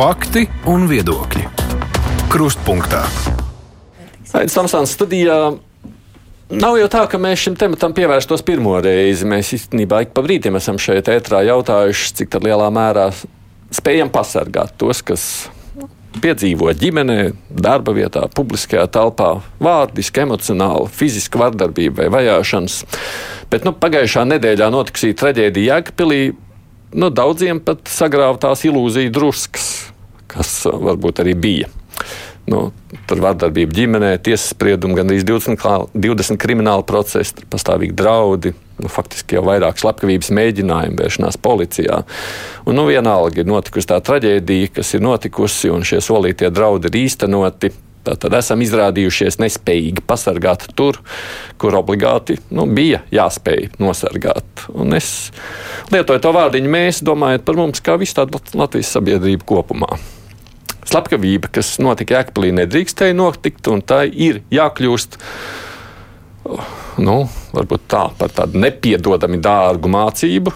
Fakti un viedokļi. Krustpunktā. Aizsmeļamies Tamsānas studijā. Nav jau tā, ka mēs šim tematam pievērstos pirmo reizi. Mēs īstenībā ik pa brīdim esam šeit ētrā jautājuši, cik lielā mērā spējam pasargāt tos, kas piedzīvo ģimenē, darba vietā, publiskajā telpā, vārdiski, emocionāli, fiziski vardarbība vai vajāšanas. Bet nu, pagājušā nedēļā notikusī traģēdija Jēkpilī nu, daudziem pat sagrāva tās ilūziju druskas, kas varbūt arī bija. Nu, tur vardarbība ģimenē, tiesas spriedumi, gan arī 20, 20 krimināla procesi, pastāvīgi draudi, nu, faktiski jau vairāk slepkavības mēģinājumu vēršanās policijā. Un, nu, vienalga ir notikusi tā traģēdija, kas ir notikusi, un šie solītie draudi ir īstenoti. Tad esam izrādījušies nespējīgi pasargāt tur, kur obligāti nu, bija jāspēj nosargāt. Un es lietoju to vārdiņu mēs, domājot par mums, kā visu tādu Latvijas sabiedrību kopumā. Slepkavība, kas notika Jēkabīlī, nedrīkstēja notikt, un tā ir jākļūst. Nu, tā par tādu nepiedodami dārgu mācību,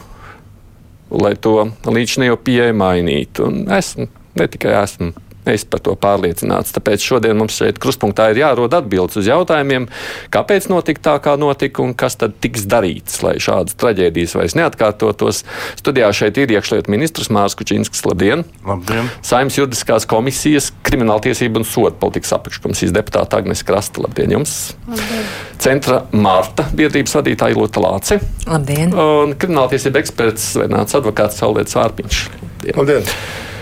lai to līdzinējo pieeju mainītu. Un esmu, ne tikai esmu Es par to pārliecināts. Tāpēc šodien mums šeit krustpunktā ir jārod atbildes uz jautājumiem, kāpēc notika tā, kā notika, un kas tad tiks darīts, lai šādas traģēdijas vairs neatkārtotos. Studijā šeit ir iekšlietu ministrs Mārs Kučinskis. Labdien! Labdien! Saimnes juridiskās komisijas krimināltiesību un sodu politikas apakškomisijas deputāta Agnes Krasta. Labdien jums! Labdien. Centra Mārta biedrības vadītāja Lota Lāce. Labdien! Un krimināltiesība eksperts Svenāts advokāts Saulēts Vārpiņš. Labdien! Labdien.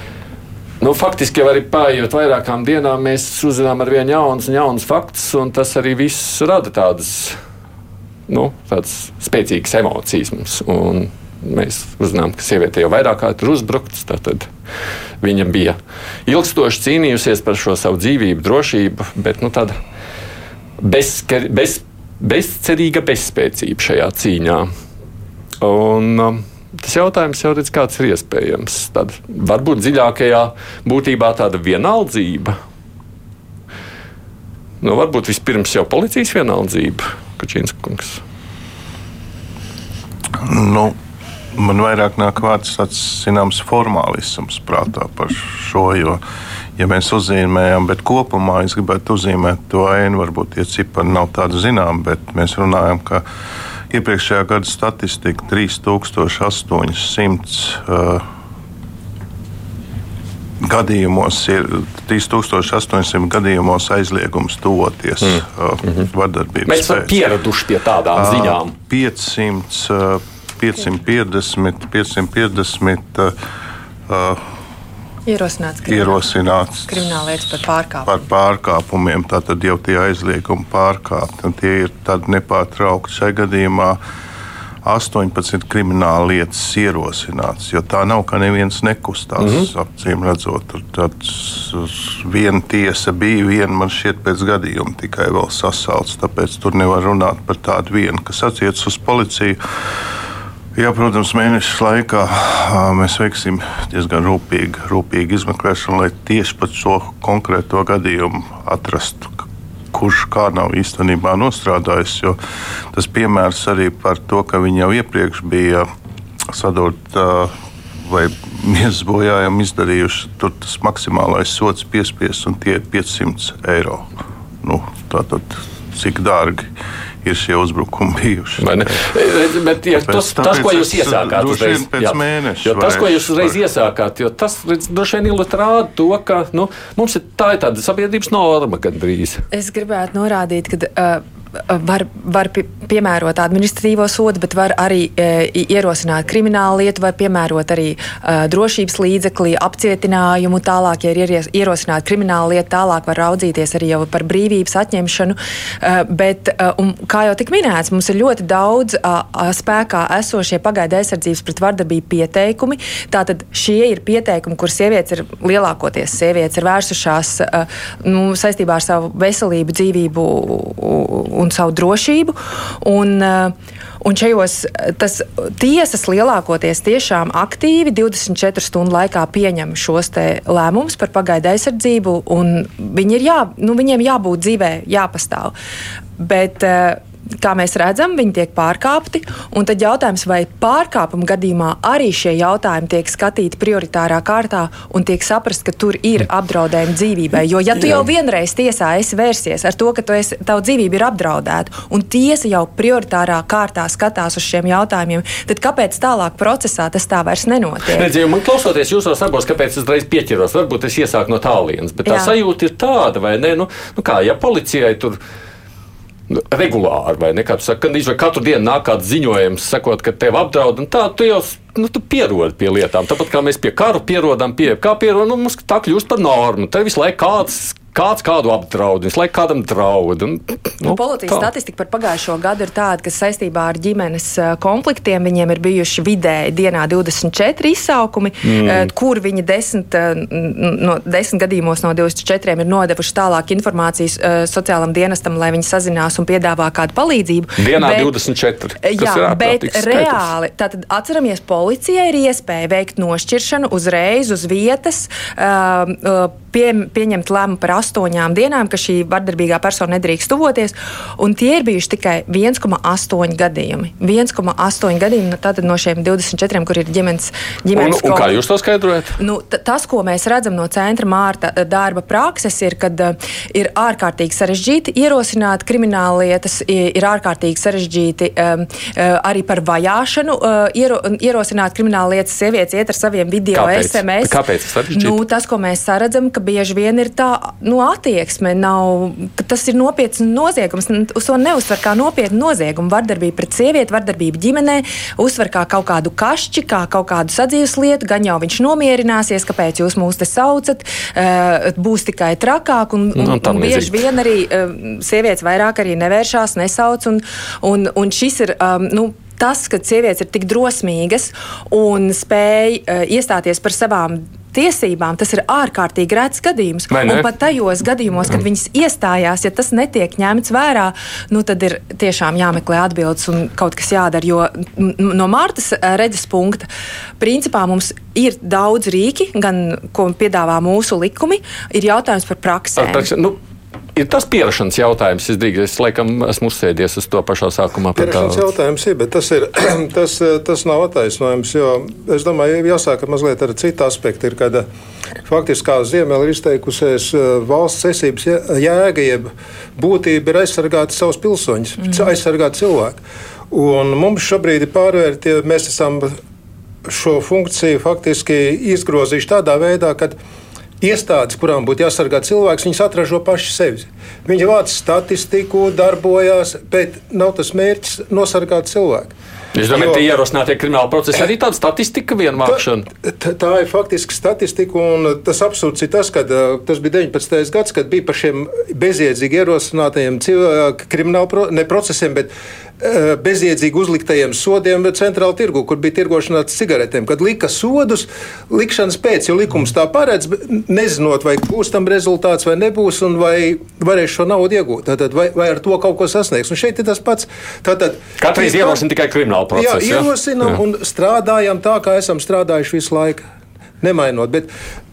Nu, faktiski jau arī paiet vairākām dienām, mēs uzzinām ar vien jaunus un jaunus faktus, un tas arī viss rada tādas, nu, tādas spēcīgas emocijas mums. Un mēs uzzinām, ka sieviete jau vairāk kārt ir uzbrukts. Tad viņa bija ilgstoši cīnījusies par šo savu dzīvību, drošību, bet nu, tāda bez, bez, bezcerīga bezspēcība šajā cīņā. Un, um, Tas jautājums jau redz, kāds ir iespējams. Tad varbūt dziļākajā būtībā tāda vienaldzība. Nu, varbūt vispirms jau policijas vienaldzība, Kačīns kungs. Nu, man vairāk nāk vārds tāds zināms formālisms prātā par šo. Jo, ja mēs uzzīmējam, bet kopumā es gribētu uzzīmēt to ainu, varbūt tie cipari nav tādi zināmi, bet mēs runājam, ka iepriekšējā gada statistika 3800. Uh, gadījumos ir 3800 gadījumos aizliegums tuvoties mm. uh, vardarbības. Mēs esam pieraduši pie tādām uh, ziņām. 500, uh, 550, 550 uh, Ierosināts, ierosināts krimināllietas par pārkāpumiem. Par pārkāpumiem, tātad jau tie aizliegumi pārkāpti. Tie ir nepārtraukti šajā gadījumā. 18 krimināla lietas ierosināts, jo tā nav, ka neviens nekustās. Mm -hmm. Acīm redzot, tur viena tiesa bija, viena man šķiet pēc gadījuma tikai vēl sasaucts, tāpēc tur nevar runāt par tādu vienu, kas attiecas uz policiju. Jā, protams, mēneša laikā mēs veiksim diezgan rūpīgu, rūpīgu izmeklēšanu, lai tieši par šo konkrēto gadījumu atrastu, kurš kā nav īstenībā nostrādājis. Tas piemērs arī par to, ka viņi jau iepriekš bija sadūrta vai miesas bojājumu izdarījuši, tur tas maksimālais sots piespiests un tie ir 500 eiro. Nu, tātad, cik dārgi ir šie uzbrukumi bijuši. Bet, ja, tas, tas, ko jūs iesākāt, uzreiz, jā, mēneša, tas, ko jūs uzreiz iesākāt, tas droši vien ilustrē to, ka nu, mums ir tā ir tāda sabiedrības norma gandrīz. Es gribētu norādīt, ka. Uh, var, var piemērot administratīvo sodu, bet var arī e, ierosināt kriminālu lietu, var piemērot arī e, drošības līdzekli, apcietinājumu. Tālāk, ja ir ierosināta krimināla lieta, tālāk var raudzīties arī par brīvības atņemšanu. E, bet, e, un, kā jau tika minēts, mums ir ļoti daudz a, a, spēkā esošie pagaidu aizsardzības pret vardarbību pieteikumi. Tātad šie ir pieteikumi, kur sievietes ir lielākoties sievietes ir vērsušās a, nu, saistībā ar savu veselību, dzīvību un savu drošību. Un, eh, un šajos tas tiesas lielākoties tiešām aktīvi 24 stundu laikā pieņem šos lēmumus par pagaidu aizsardzību, un viņi ir jā, nu, viņiem jābūt dzīvē, jāpastāv. Bet, uh, kā mēs redzam, viņi tiek pārkāpti. Tad jautājums, vai pārkāpuma gadījumā arī šie jautājumi tiek skatīti prioritārā kārtā un tiek saprast, ka tur ir apdraudējumi dzīvībai. Jo, ja tu jau vienreiz tiesā esi vērsies ar to, ka esi, tavu dzīvību ir apdraudēta, un tiesa jau prioritārā kārtā skatās uz šiem jautājumiem, tad kāpēc tālāk procesā tas tā vairs nenotiek? Redziet, man klausoties jūsos abos, kāpēc es reiz pieķeros, varbūt es iesāku no tālienes, bet tā Jā. sajūta ir tāda, vai ne? Nu, nu kā, ja policijai tur ir regulāri, vai ne? Kā tu saki, ka katru dienu nāk kāds ziņojums, sakot, ka tev apdraud, un tā tu jau nu, tu pierodi pie lietām. Tāpat kā mēs pie kara pierodam, pie kā pierodam, nu, mums tā kļūst par normu. Te visu laiku kāds kāds kādu apdraud, visu laiku kādam draud. Un, nu, nu, Policijas statistika par pagājušo gadu ir tāda, ka saistībā ar ģimenes konfliktiem viņiem ir bijuši vidēji dienā 24 izsaukumi, mm. kur viņi desmit, no, desmit gadījumos no 24 ir nodevuši tālāk informācijas sociālam dienestam, lai viņi sazinās un piedāvā kādu palīdzību. Dienā bet, 24. Jā, bet reāli, tātad atceramies, policijai ir iespēja veikt nošķiršanu uzreiz uz vietas, pie, pieņemt lēmumu par astoņām dienām, ka šī vardarbīgā persona nedrīkst tuvoties. Un tie ir bijuši tikai 1,8 gadījumi. 1,8 gadījumi tātad no šiem 24, kur ir ģimenes ģimenes. Un, un kā jūs to skaidrojat? Nu, tas, ko mēs redzam no centra mārta eh, darba prakses, ir, kad uh, ir ārkārtīgi sarežģīti ierosināt krimināla lietas, ir ārkārtīgi sarežģīti um, arī par vajāšanu uh, iero, ierosināt krimināla lietas. Sievietes iet ar saviem video Kāpēc? SMS. Kāpēc tas nu, tas, ko mēs saredzam, ka bieži vien ir tā nu, attieksme, nav, ka tas ir nopietns noziegums. Uz to neuzsver kā nopietnu noziegumu. Vardarbība pret sievieti, vardarbība ģimenē, uzsver kā kaut kādu kašķi, kā kaut kādu sadzīves lietu. Gan jau viņš nomierināsies, kāpēc jūs mūs te saucat, uh, būs tikai trakāk. Un, un, un, un bieži vien arī uh, sievietes vairāk arī nevēršās, nesauc. Un, un, un šis ir. Um, nu, tas, ka sievietes ir tik drosmīgas un spēj uh, iestāties par savām tiesībām, tas ir ārkārtīgi rēts gadījums. Un pat tajos gadījumos, kad mm. viņas iestājās, ja tas netiek ņemts vērā, nu, tad ir tiešām jāmeklē atbildes un kaut kas jādara. Jo no Mārtas eh, redzes punkta, principā mums ir daudz rīki, gan ko piedāvā mūsu likumi, ir jautājums par praksēm. Nu, Ir tas pierašanās jautājums. Es, drīz, es laikam esmu uzsēdies uz to pašā sākumā. Pierašanās jautājums ir, bet tas, ir, tas, tas nav attaisnojums. Es domāju, jāsāk mazliet ar citu aspektu. Ir, kad, faktiski kā Ziemē ir izteikusies eh, valsts esības jēga, jeb būtība ir aizsargāt savus pilsoņus, mm. aizsargāt cilvēku. Un mums šobrīd ir pārvērti, mēs esam šo funkciju faktiski izgrozījuši tādā veidā, ka iestādes, kurām būtu jāsargā cilvēks, viņas atražo paši sevi. Viņi vāc statistiku, darbojas, bet nav tas mērķis nosargāt cilvēku. Es domāju, ka ierosinātie krimināla procesi arī tāda statistika vienvākšana. Tā, tā, ir faktiski statistika, un tas absurds ir tas, ka tas bija 19. gads, kad bija par šiem bezjēdzīgi ierosinātajiem krimināla pro, ne procesiem, bet Eh, bezjēdzīgi uzliktajiem sodiem centrāla tirgu, kur bija tirgošana ar cigaretēm. Kad lika sodus, likšanas pēc, jo likums tā paredz, nezinot, vai būs tam rezultāts vai nebūs, un vai varēs šo naudu iegūt, tātad, vai, vai ar to kaut ko sasniegs. Un šeit ir tas pats. Tātad, Katru reizi ierosina tikai kriminālu procesu. Jā, ierosinam ja? un strādājam tā, kā esam strādājuši visu laiku nemainot. Bet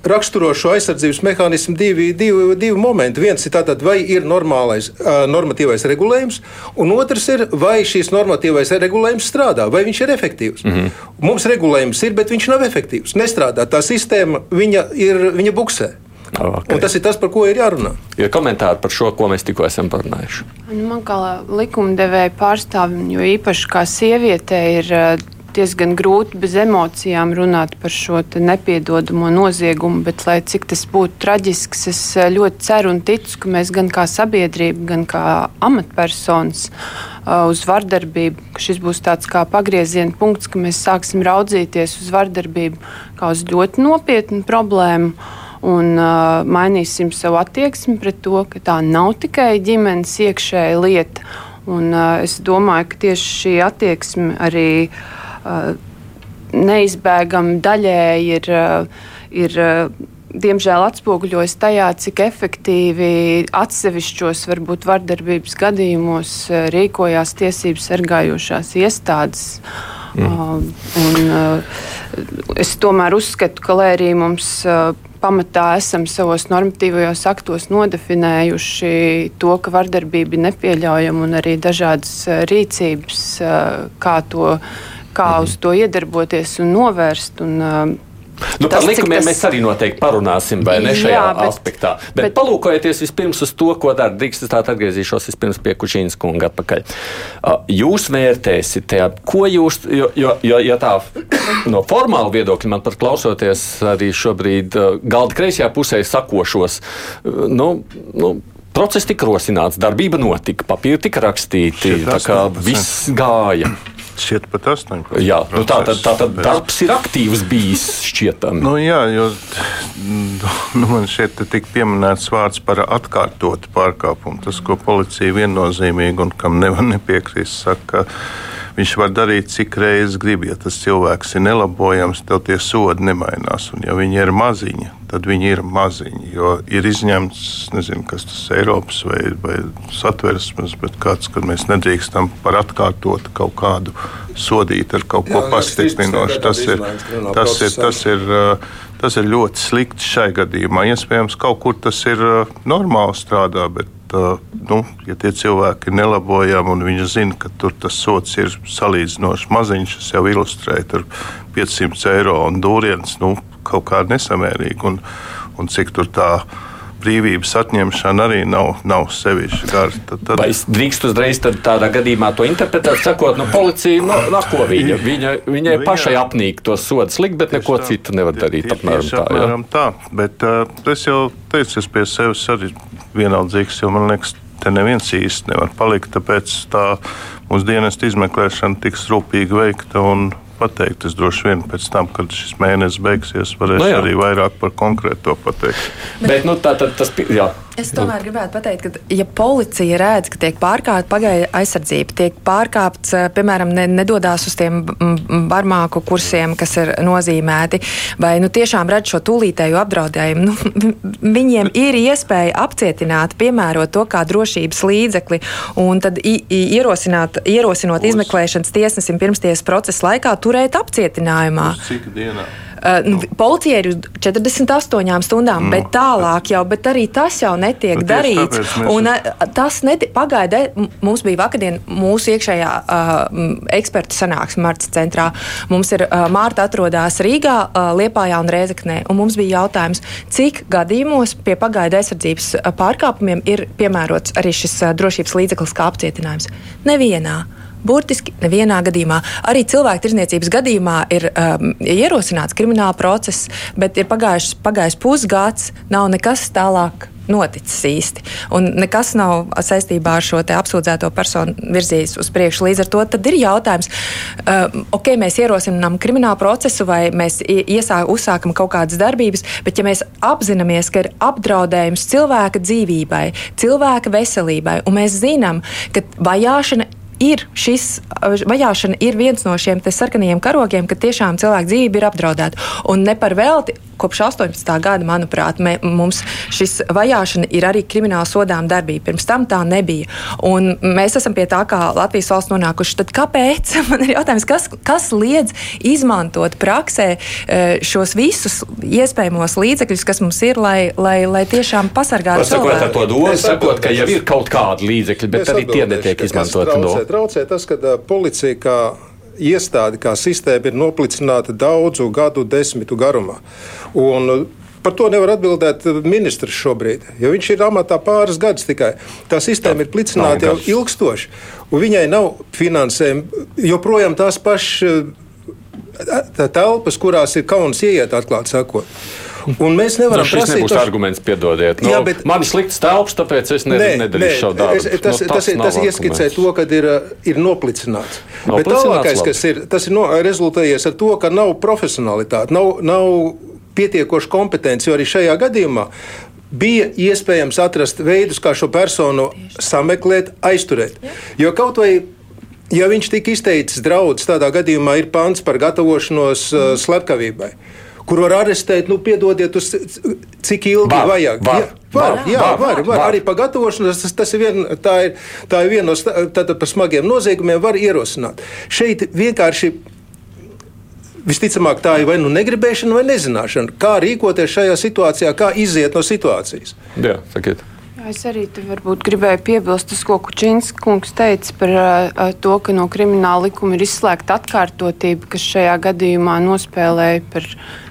raksturo šo aizsardzības mehānismu divi, divi, divi momenti. Viens ir tātad, vai ir normālais normatīvais regulējums, un otrs ir, vai šīs normatīvais regulējums strādā, vai viņš ir efektīvs. Mm -hmm. Mums regulējums ir, bet viņš nav efektīvs. Nestrādā tā sistēma, viņa ir viņa buksē. Okay. Un tas ir tas, par ko ir jārunā. Ir komentāri par šo, ko mēs tikko esam parunājuši. Man kā likumdevēja pārstāvim, jo īpaši kā sievietei ir diezgan grūti bez emocijām runāt par šo nepiedodamo noziegumu, bet, lai cik tas būtu traģisks, es eh, ļoti ceru un ticu, ka mēs gan kā sabiedrība, gan kā amatpersonas uh, uz vardarbību, ka šis būs tāds kā pagrieziena punkts, ka mēs sāksim raudzīties uz vardarbību kā uz ļoti nopietnu problēmu un uh, mainīsim savu attieksmi pret to, ka tā nav tikai ģimenes iekšēja lieta. Un, uh, es domāju, ka tieši šī attieksme arī uh, neizbēgami daļēji ir, ir diemžēl atspoguļojas tajā, cik efektīvi atsevišķos, varbūt vardarbības gadījumos rīkojās tiesību sargājošās iestādes. Mm. Uh, un, uh, es tomēr uzskatu, ka, lai arī mums uh, pamatā esam savos normatīvajos aktos nodefinējuši to, ka vardarbība ir nepieļaujama un arī dažādas rīcības, kā, to, kā uz to iedarboties un novērst. Un, Nu, par likumiem tas... mēs arī noteikti parunāsim, vai ne šajā Jā, bet, aspektā. Bet, bet palūkojieties vispirms uz to, ko dara Drīks. Es tā atgriezīšos vispirms pie Kučīnas kunga atpakaļ. Jūs vērtēsiet, tajā, ko jūs, jo, jo, jo ja tā no formāla viedokļa man pat klausoties arī šobrīd galda kreisajā pusē sakošos, nu, nu, process tika rosināts, darbība notika, papīri tika rakstīti, tā kā viss gāja. Šķiet, pat 18. Jā, nu tā tad, tā tad darbs ir aktīvs bijis šķietam. Nu, jā, jo nu, man šeit tika pieminēts vārds par atkārtotu pārkāpumu. Tas, ko policija viennozīmīgi un kam nevar nepiekrist, saka, viņš var darīt cik reizes grib. Ja tas cilvēks ir nelabojams, tad tie sodi nemainās. Un ja viņi ir maziņi, tad viņi ir maziņi. Jo ir izņemts, nezinu, kas tas ir Eiropas vai, vai satversmes, bet kāds, kad mēs nedrīkstam par atkārtot kaut kādu sodīt ar kaut ko pastiprinošu. Tas ir, tas, ir, tas, ir, tas ir ļoti slikti šai gadījumā. Iespējams, kaut kur tas ir normāli strādā, bet nu, ja tie cilvēki ir nelabojami un viņi zina, ka tur tas sots ir salīdzinoši maziņš, tas jau ilustrē 500 eiro un dūriens. Nu, kaut kā nesamērīgi. Un, un cik tur tā brīvības atņemšana arī nav, nav sevišķi gara. Tad, tad... Vai es drīkstu uzreiz tādā gadījumā to interpretēt, sakot, nu, policija, nu, no ko viņa, viņa, viņai Viņa... pašai apnīk to sodu slikt, bet neko tā, citu nevar darīt. Apmēram tā, apmēram tā. Bet uh, es jau teicu, es pie sevis arī vienaldzīgs, jo man liekas, te neviens īsti nevar palikt, tāpēc tā mūsu dienesta izmeklēšana tiks rūpīgi veikta un pateikt. Es droši vien pēc tam, kad šis mēnesis beigsies, varēšu no nu jā. arī vairāk par konkrēto pateikt. Bet, Bet nu, tā tad tas ir. Es tomēr gribētu pateikt, ka, ja policija redz, ka tiek pārkāpta pagaidu aizsardzība, tiek pārkāpts, eh, piemēram, ne, nedodās uz tiem barmāku kursiem, kas ir nozīmēti, vai nu, tiešām redz šo tūlītēju apdraudējumu, nu, viņiem ir iespēja apcietināt, piemērot to kā drošības līdzekli un tad ierosināt, ierosinot uz. izmeklēšanas tiesnesim pirmstiesas procesa laikā turēt apcietinājumā. Cik dienā? Uh, nu, policija ir uz 48 stundām, no, bet tālāk jau, bet arī tas jau netiek darīts. Un, uh, tas neti, pagaida, mums bija vakardien mūsu iekšējā uh, ekspertu sanāksme Marta centrā. Mums ir uh, Mārta atrodas Rīgā, uh, Liepājā un Rēzeknē. Un mums bija jautājums, cik gadījumos pie pagaida aizsardzības pārkāpumiem ir piemērots arī šis uh, drošības līdzeklis kā apcietinājums? Nevienā. Burtiski nevienā gadījumā. Arī cilvēku tirzniecības gadījumā ir um, ierosināts krimināla process, bet ir pagājis, pagājis pusgads, nav nekas tālāk noticis īsti. Un nekas nav saistībā ar šo apsūdzēto personu virzījis uz priekšu. Līdz ar to ir jautājums, uh, ok, mēs ierosinām kriminālu procesu vai mēs iesā, uzsākam kaut kādas darbības, bet ja mēs apzināmies, ka ir apdraudējums cilvēka dzīvībai, cilvēka veselībai, un mēs zinām, ka vajāšana ir šis vajāšana ir viens no šiem sarkanajiem karogiem, ka tiešām cilvēku dzīvība ir apdraudēta. Un ne par velti kopš 18. gada, manuprāt, mē, mums šis vajāšana ir arī krimināla sodām darbība. Pirms tam tā nebija. Un mēs esam pie tā, kā Latvijas valsts nonākuši. Tad kāpēc? Man ir jautājums, kas, kas liedz izmantot praksē e, šos visus iespējamos līdzekļus, kas mums ir, lai, lai, lai tiešām pasargātu cilvēku? Sakot ar to domu, sakot, ka jau ir kaut kādi līdzekļi, bet arī tie netiek izmantoti. No traucē tas, ka uh, policija kā iestāde, kā sistēma ir noplicināta daudzu gadu desmitu garumā. Un, uh, Par to nevar atbildēt ministrs šobrīd, jo viņš ir amatā pāris gadus tikai. Tā sistēma ir plicināta jau ilgstoši, un viņai nav finansējuma. Joprojām tās pašas uh, telpas, kurās ir kauns ieiet, atklāti sakot. Un mēs nevaram no, prasīt, nebūs tas... arguments, piedodiet. Nu, jā, bet... Man ir slikts telps, tāpēc es ne, nē, nedarīšu savu darbu. Es, tas, nu, tas, tas, tas ieskicē to, ka ir, ir noplicināts. noplicināts bet tālākais, kas ir, tas ir no, rezultējies ar to, ka nav profesionalitāte, nav, nav pietiekoša kompetence, jo arī šajā gadījumā bija iespējams atrast veidus, kā šo personu sameklēt, aizturēt. Jo kaut vai ja viņš tika izteicis draudus, tādā gadījumā ir pants par gatavošanos uh, slepkavībai kur var arestēt, nu, piedodiet, uz cik ilgi var, vajag. Var, ja, var, var, jā, var, var, var. Arī par gatavošanos tas, tas ir, vien, tā ir, tā ir viena no tātad par smagiem noziegumiem, var ierosināt. Šeit vienkārši visticamāk tā ir vai nu negribēšana, vai nezināšana. Kā rīkoties šajā situācijā, kā iziet no situācijas. Jā, sakiet. Es arī gribēju piebilst tas, ko Kučins kungs teica par uh, to, ka no krimināla likuma ir izslēgta atkārtotība, kas šajā gadījumā nospēlēja par,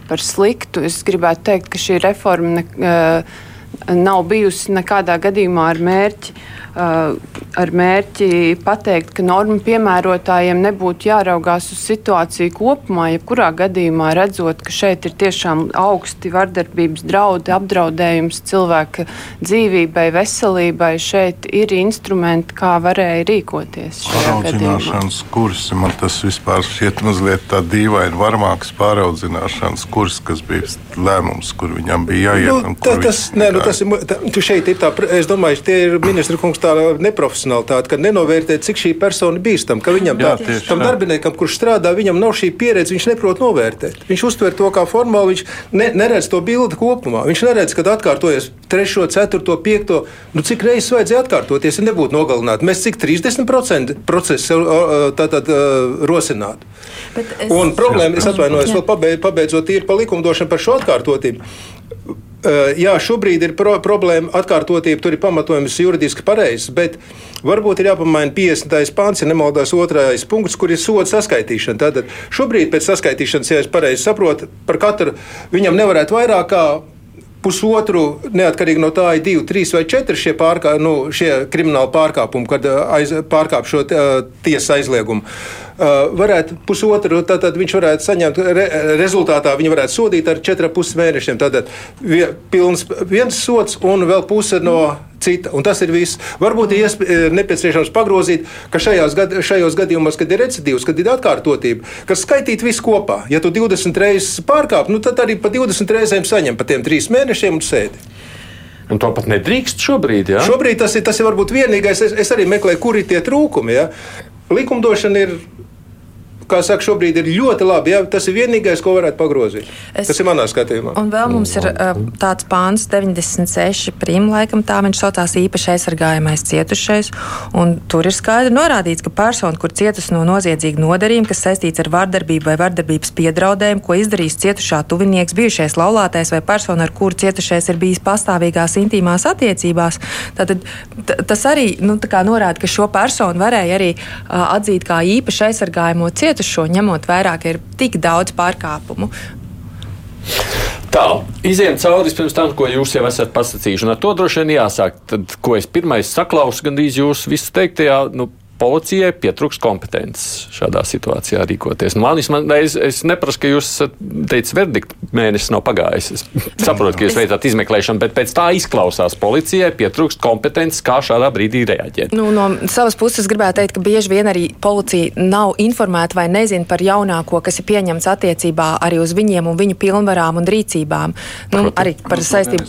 par sliktu. Es gribētu teikt, ka šī reforma ne, uh, nav bijusi nekādā gadījumā ar mērķi ar mērķi pateikt, ka normu piemērotājiem nebūtu jāraugās uz situāciju kopumā, jebkurā gadījumā redzot, ka šeit ir tiešām augsti vardarbības draudi, apdraudējums cilvēka dzīvībai, veselībai. Šeit ir instrumenti, kā varēja rīkoties. Pāraudzināšanas kursi man tas vispār šķiet mazliet tā dīvaini varmāks pāraudzināšanas kurs, kas bija lēmums, kur viņam bija jāiet. Nu, tā, tas, nē, nu, tas ir, tā, šeit ir tā, es domāju, tie ir ministra kungs tā tā neprofesionālitāte, kad nenovērtē, cik šī persona ir bīstama. Ka viņam Jā, tā, tam darbiniekam, kurš strādā, viņam nav šī pieredze, viņš neprot novērtēt. Viņš uztver to kā formāli, viņš ne, neredz to bildi kopumā. Viņš neredz, kad atkārtojas 3, 4, 5. Nu, cik reizes vajadzēja atkārtoties, ja nebūtu nogalināti? Mēs cik 30% procesu tātad rosinātu. Es... Un problēma, es atvainojos, vēl pabeidzot īri pa likumdošanu par šo atkārtotību. Eh, jā, šobrīd ir pro problēma atkārtotība, tur ir pamatojums juridiski pareizs, bet varbūt ir jāpamaina 50. pāns, ja nemaldos, otrais punkts, kur ir soda saskaitīšana. Tātad šobrīd pēc saskaitīšanas, ja es pareizi saprotu, par katru viņam nevarētu vairāk kā pusotru, neatkarīgi no tā, ir divi, trīs vai četri šie, pārkā, nu, šie krimināli pārkāpumi, kad eh, aiz, pārkāp šo uh, tiesas aizliegumu. Uh, Uh, varētu pusotru, tad, tad viņš varētu saņemt, re, rezultātā viņa varētu sodīt ar 4,5 mēnešiem. Tad vie, pilns, viens sots un vēl puse no cita. Un tas ir viss. Varbūt ir eh, nepieciešams pagrozīt, ka gad, šajos gadījumos, kad ir recidīvs, kad ir atkārtotība, kas skaitīt visu kopā. Ja tu 20 reizes pārkāp, nu, tad arī pa 20 reizēm saņem pa tiem trīs mēnešiem un sēdi. Un to pat nedrīkst šobrīd. Ja? Šobrīd tas ir, tas ir varbūt vienīgais. Es, es arī meklēju, kur ir tie trūkumi. Ja? Likumdošana ir kā saka, šobrīd ir ļoti labi. Ja? Tas ir vienīgais, ko varētu pagrozīt. Es, tas ir manā skatījumā. Un vēl mums ir tāds pāns, 96 prīm, laikam tā viņš saucās īpaši aizsargājamais cietušais. Tur ir skaidri norādīts, ka persona, kur cietusi no noziedzīga nodarījuma, kas saistīts ar vardarbību vai vardarbības piedraudējumu, ko izdarījis cietušā tuvinieks, bijušais laulātais vai persona, ar kuru cietušais ir bijis pastāvīgās intīmās attiecībās, tad tas arī nu, norāda, ka šo personu varēja arī uh, atzīt kā īpaši aizsargājamo cietušo cietušo, ņemot vērā, ka ir tik daudz pārkāpumu. Tā, iziem cauri pirms tam, ko jūs jau esat pasakījuši. Ar to droši vien jāsāk. Tad, ko es pirmais saklausu, gandrīz jūs visu teiktajā, nu, policijai pietrūks kompetences šādā situācijā rīkoties. Nu, man, man, es, es neprasu, ka jūs teicat, verdikts mēnesis nav pagājis. Es saprotu, ka jūs veicat izmeklēšanu, bet pēc tā izklausās policijai pietrūkst kompetences, kā šādā brīdī reaģēt. Nu, no savas puses gribētu teikt, ka bieži vien arī policija nav informēta vai nezina par jaunāko, kas ir pieņemts attiecībā arī uz viņiem un viņu pilnvarām un rīcībām. Nu, Proti, arī par nu, saistību.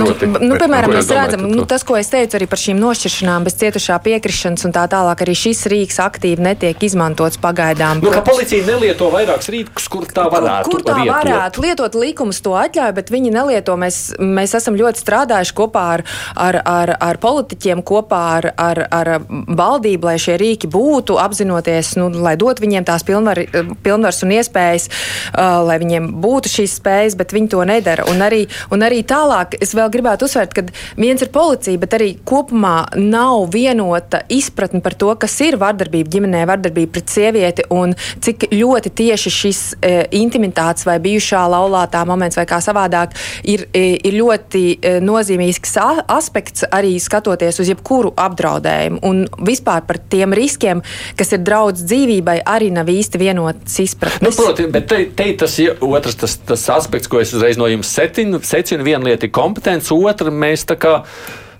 Nu, nu, piemēram, mēs redzam, nu, tas, ko es teicu arī par šīm nošķiršanām bez cietušā piekrišanas izmeklēšanas un tā tālāk. Arī šis rīks aktīvi netiek izmantots pagaidām. Nu, policija nelieto vairākus rīkus, kur tā varētu kur tā lietot. varētu lietot. Likums to atļauj, bet viņi nelieto. Mēs, mēs esam ļoti strādājuši kopā ar, ar, ar, ar politiķiem, kopā ar, ar, ar valdību, lai šie rīki būtu, apzinoties, nu, lai dot viņiem tās pilnvar, pilnvars un iespējas, uh, lai viņiem būtu šīs spējas, bet viņi to nedara. Un arī, un arī tālāk es vēl gribētu uzsvērt, ka viens ir policija, bet arī kopumā nav vienota izpētes izpratni par to, kas ir vardarbība ģimenē, vardarbība pret sievieti un cik ļoti tieši šis e, intimitātes vai bijušā laulātā moments vai kā savādāk ir, e, ir ļoti e, nozīmīgs aspekts arī skatoties uz jebkuru apdraudējumu. Un vispār par tiem riskiem, kas ir draudz dzīvībai, arī nav īsti vienots izpratnes. Nu, proti, bet te, te tas ir otrs tas, tas aspekts, ko es uzreiz no jums secinu. secinu viena lieta ir kompetence, otra mēs tā kā.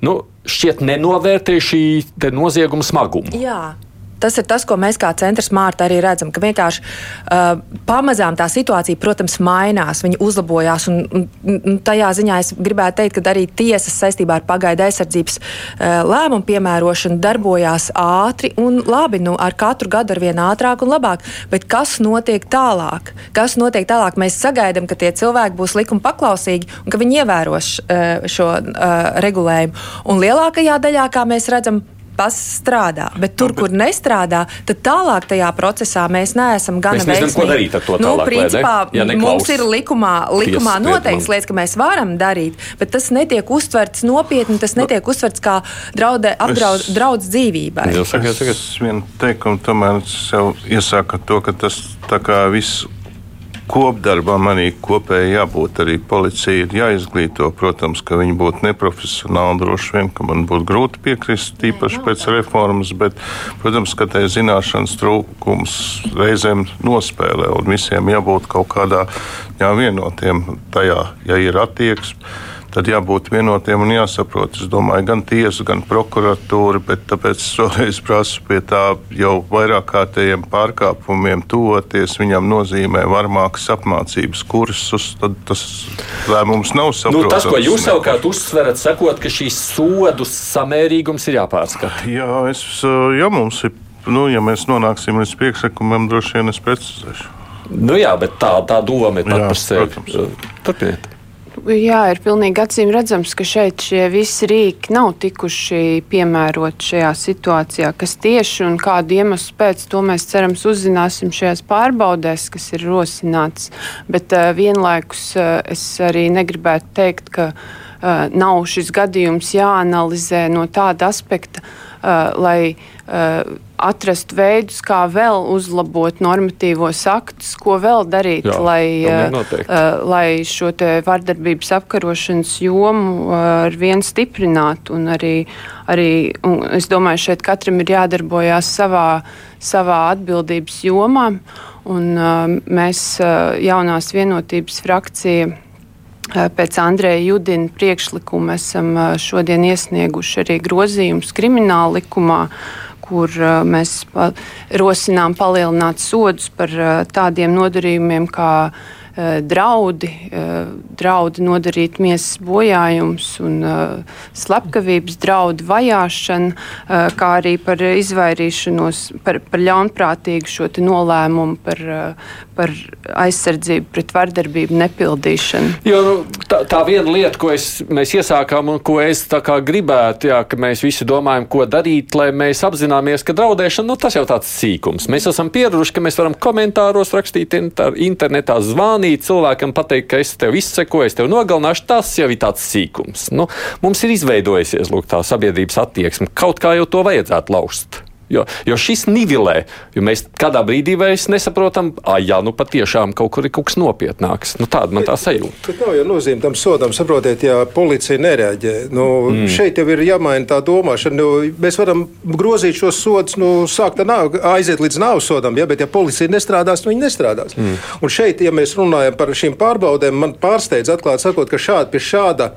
Nu, šķiet nenovērtē šī nozieguma smagumu. Jā. Tas ir tas, ko mēs kā centra smārta arī redzam, ka vienkārši uh, pamazām tā situācija, protams, mainās, viņa uzlabojās. Un, un, un tajā ziņā es gribētu teikt, ka arī tiesas saistībā ar pagaidu aizsardzības uh, lēmumu piemērošanu darbojās ātri un labi, nu, ar katru gadu ar vien ātrāk un labāk. Bet kas notiek tālāk? Kas notiek tālāk? Mēs sagaidām, ka tie cilvēki būs likuma paklausīgi un ka viņi ievēros uh, šo uh, regulējumu. Un lielākajā daļā, kā mēs redzam, pass strādā. Bet tur, kur nestrādā, tad tālāk tajā procesā mēs neesam gana Mēs nezinām, ko veiksmīgi. darīt ar to Nu, tālāk, ne? principā, Ja neklaus mums ir likumā, likumā noteikts lietas, ka mēs varam darīt, bet tas netiek uztverts nopietni, tas netiek uztverts kā draudē, apdraud, Es- draudz dzīvībai. Jūs sakiet, sakiet. Es vienu teikumu tomēr sev iesaku ar to, ka tas tā kā viss kopdarbam arī kopēji jābūt. Arī policija ir jāizglīto. Protams, ka viņi būtu neprofesionāli. Droši vien, ka man būtu grūti piekrist, tīpaši pēc reformas, bet, protams, ka tai zināšanas trūkums reizēm nospēlē un visiem jābūt kaut kādā jā, vienotiem tajā, ja ir attieksme tad jābūt vienotiem un jāsaprot. Es domāju, gan tiesa, gan prokuratūra, bet tāpēc es vēlreiz prasu pie tā jau vairāk kārtējiem pārkāpumiem tuvoties. Viņam nozīmē varmākas apmācības kursus, tad tas lēmums nav saprotams. Nu, tas, ko jūs savukārt uzsverat, sakot, ka šīs sodu samērīgums ir jāpārskata. Jā, es, ja mums ir, nu, ja mēs nonāksim līdz priekšlikumam, droši vien es precizēšu. Nu, jā, bet tā, tā doma ir pat Jā, par sevi. protams. Turpiniet. Jā, ir pilnīgi acīm redzams, ka šeit šie visi rīki nav tikuši piemēroti šajā situācijā. Kas tieši un kādu iemeslu pēc to mēs cerams uzzināsim šajās pārbaudēs, kas ir rosināts. Bet uh, vienlaikus uh, es arī negribētu teikt, ka uh, nav šis gadījums jāanalizē no tāda aspekta, uh, lai uh, atrastu veidus, kā vēl uzlabot normatīvos aktus, ko vēl darīt, Jā, lai, uh, uh, lai šo vardarbības apkarošanas jomu uh, ar vien stiprinātu. Un arī, arī un es domāju, šeit katram ir jādarbojās savā, savā atbildības jomā. Un, uh, mēs, uh, jaunās vienotības frakcija, uh, Pēc Andreja Judina priekšlikuma esam uh, šodien iesnieguši arī grozījumus krimināla likumā, kur uh, mēs pa rosinām palielināt sodus par uh, tādiem nodarījumiem kā draudi, uh, draudi nodarīt miesas bojājums un uh, slepkavības draudi, vajāšana, kā arī par izvairīšanos, par, par ļaunprātīgu šo nolēmumu par, par aizsardzību pret vardarbību nepildīšanu. Jo, nu, tā, tā viena lieta, ko es, mēs iesākām un ko es gribētu, jā, ka mēs visi domājam, ko darīt, lai mēs apzināmies, ka draudēšana nu, tas jau tāds sīkums. Mēs esam pieraduši, ka mēs varam komentāros rakstīt inter, internetā, zvanīt cilvēkam, pateikt, ka es tev izsekoju, es tev nogalināšu. Tas jau ir tāds sīkums. Nu, mums ir izveidojusies lūk, tā sabiedrības attieksme. Kaut kā jau to vajadzētu lauzt. Jo, jo šis nivelē, jo mēs kādā brīdī vairs nesaprotam, ah, jā, nu patiešām kaut kur ir kaut kas nopietnāks. Nu, tāda man tā sajūta. Bet nav jau nozīme tam sodam, saprotiet, ja policija nereaģē. Nu, mm. Šeit jau ir jāmaina tā domāšana. Nu, mēs varam grozīt šos sodus, nu, sākt nav, aiziet līdz nāves sodam, ja, bet ja policija nestrādās, nu, viņi nestrādās. Mm. Un šeit, ja mēs runājam par šīm pārbaudēm, man pārsteidz atklāt sakot, ka šādi pie šāda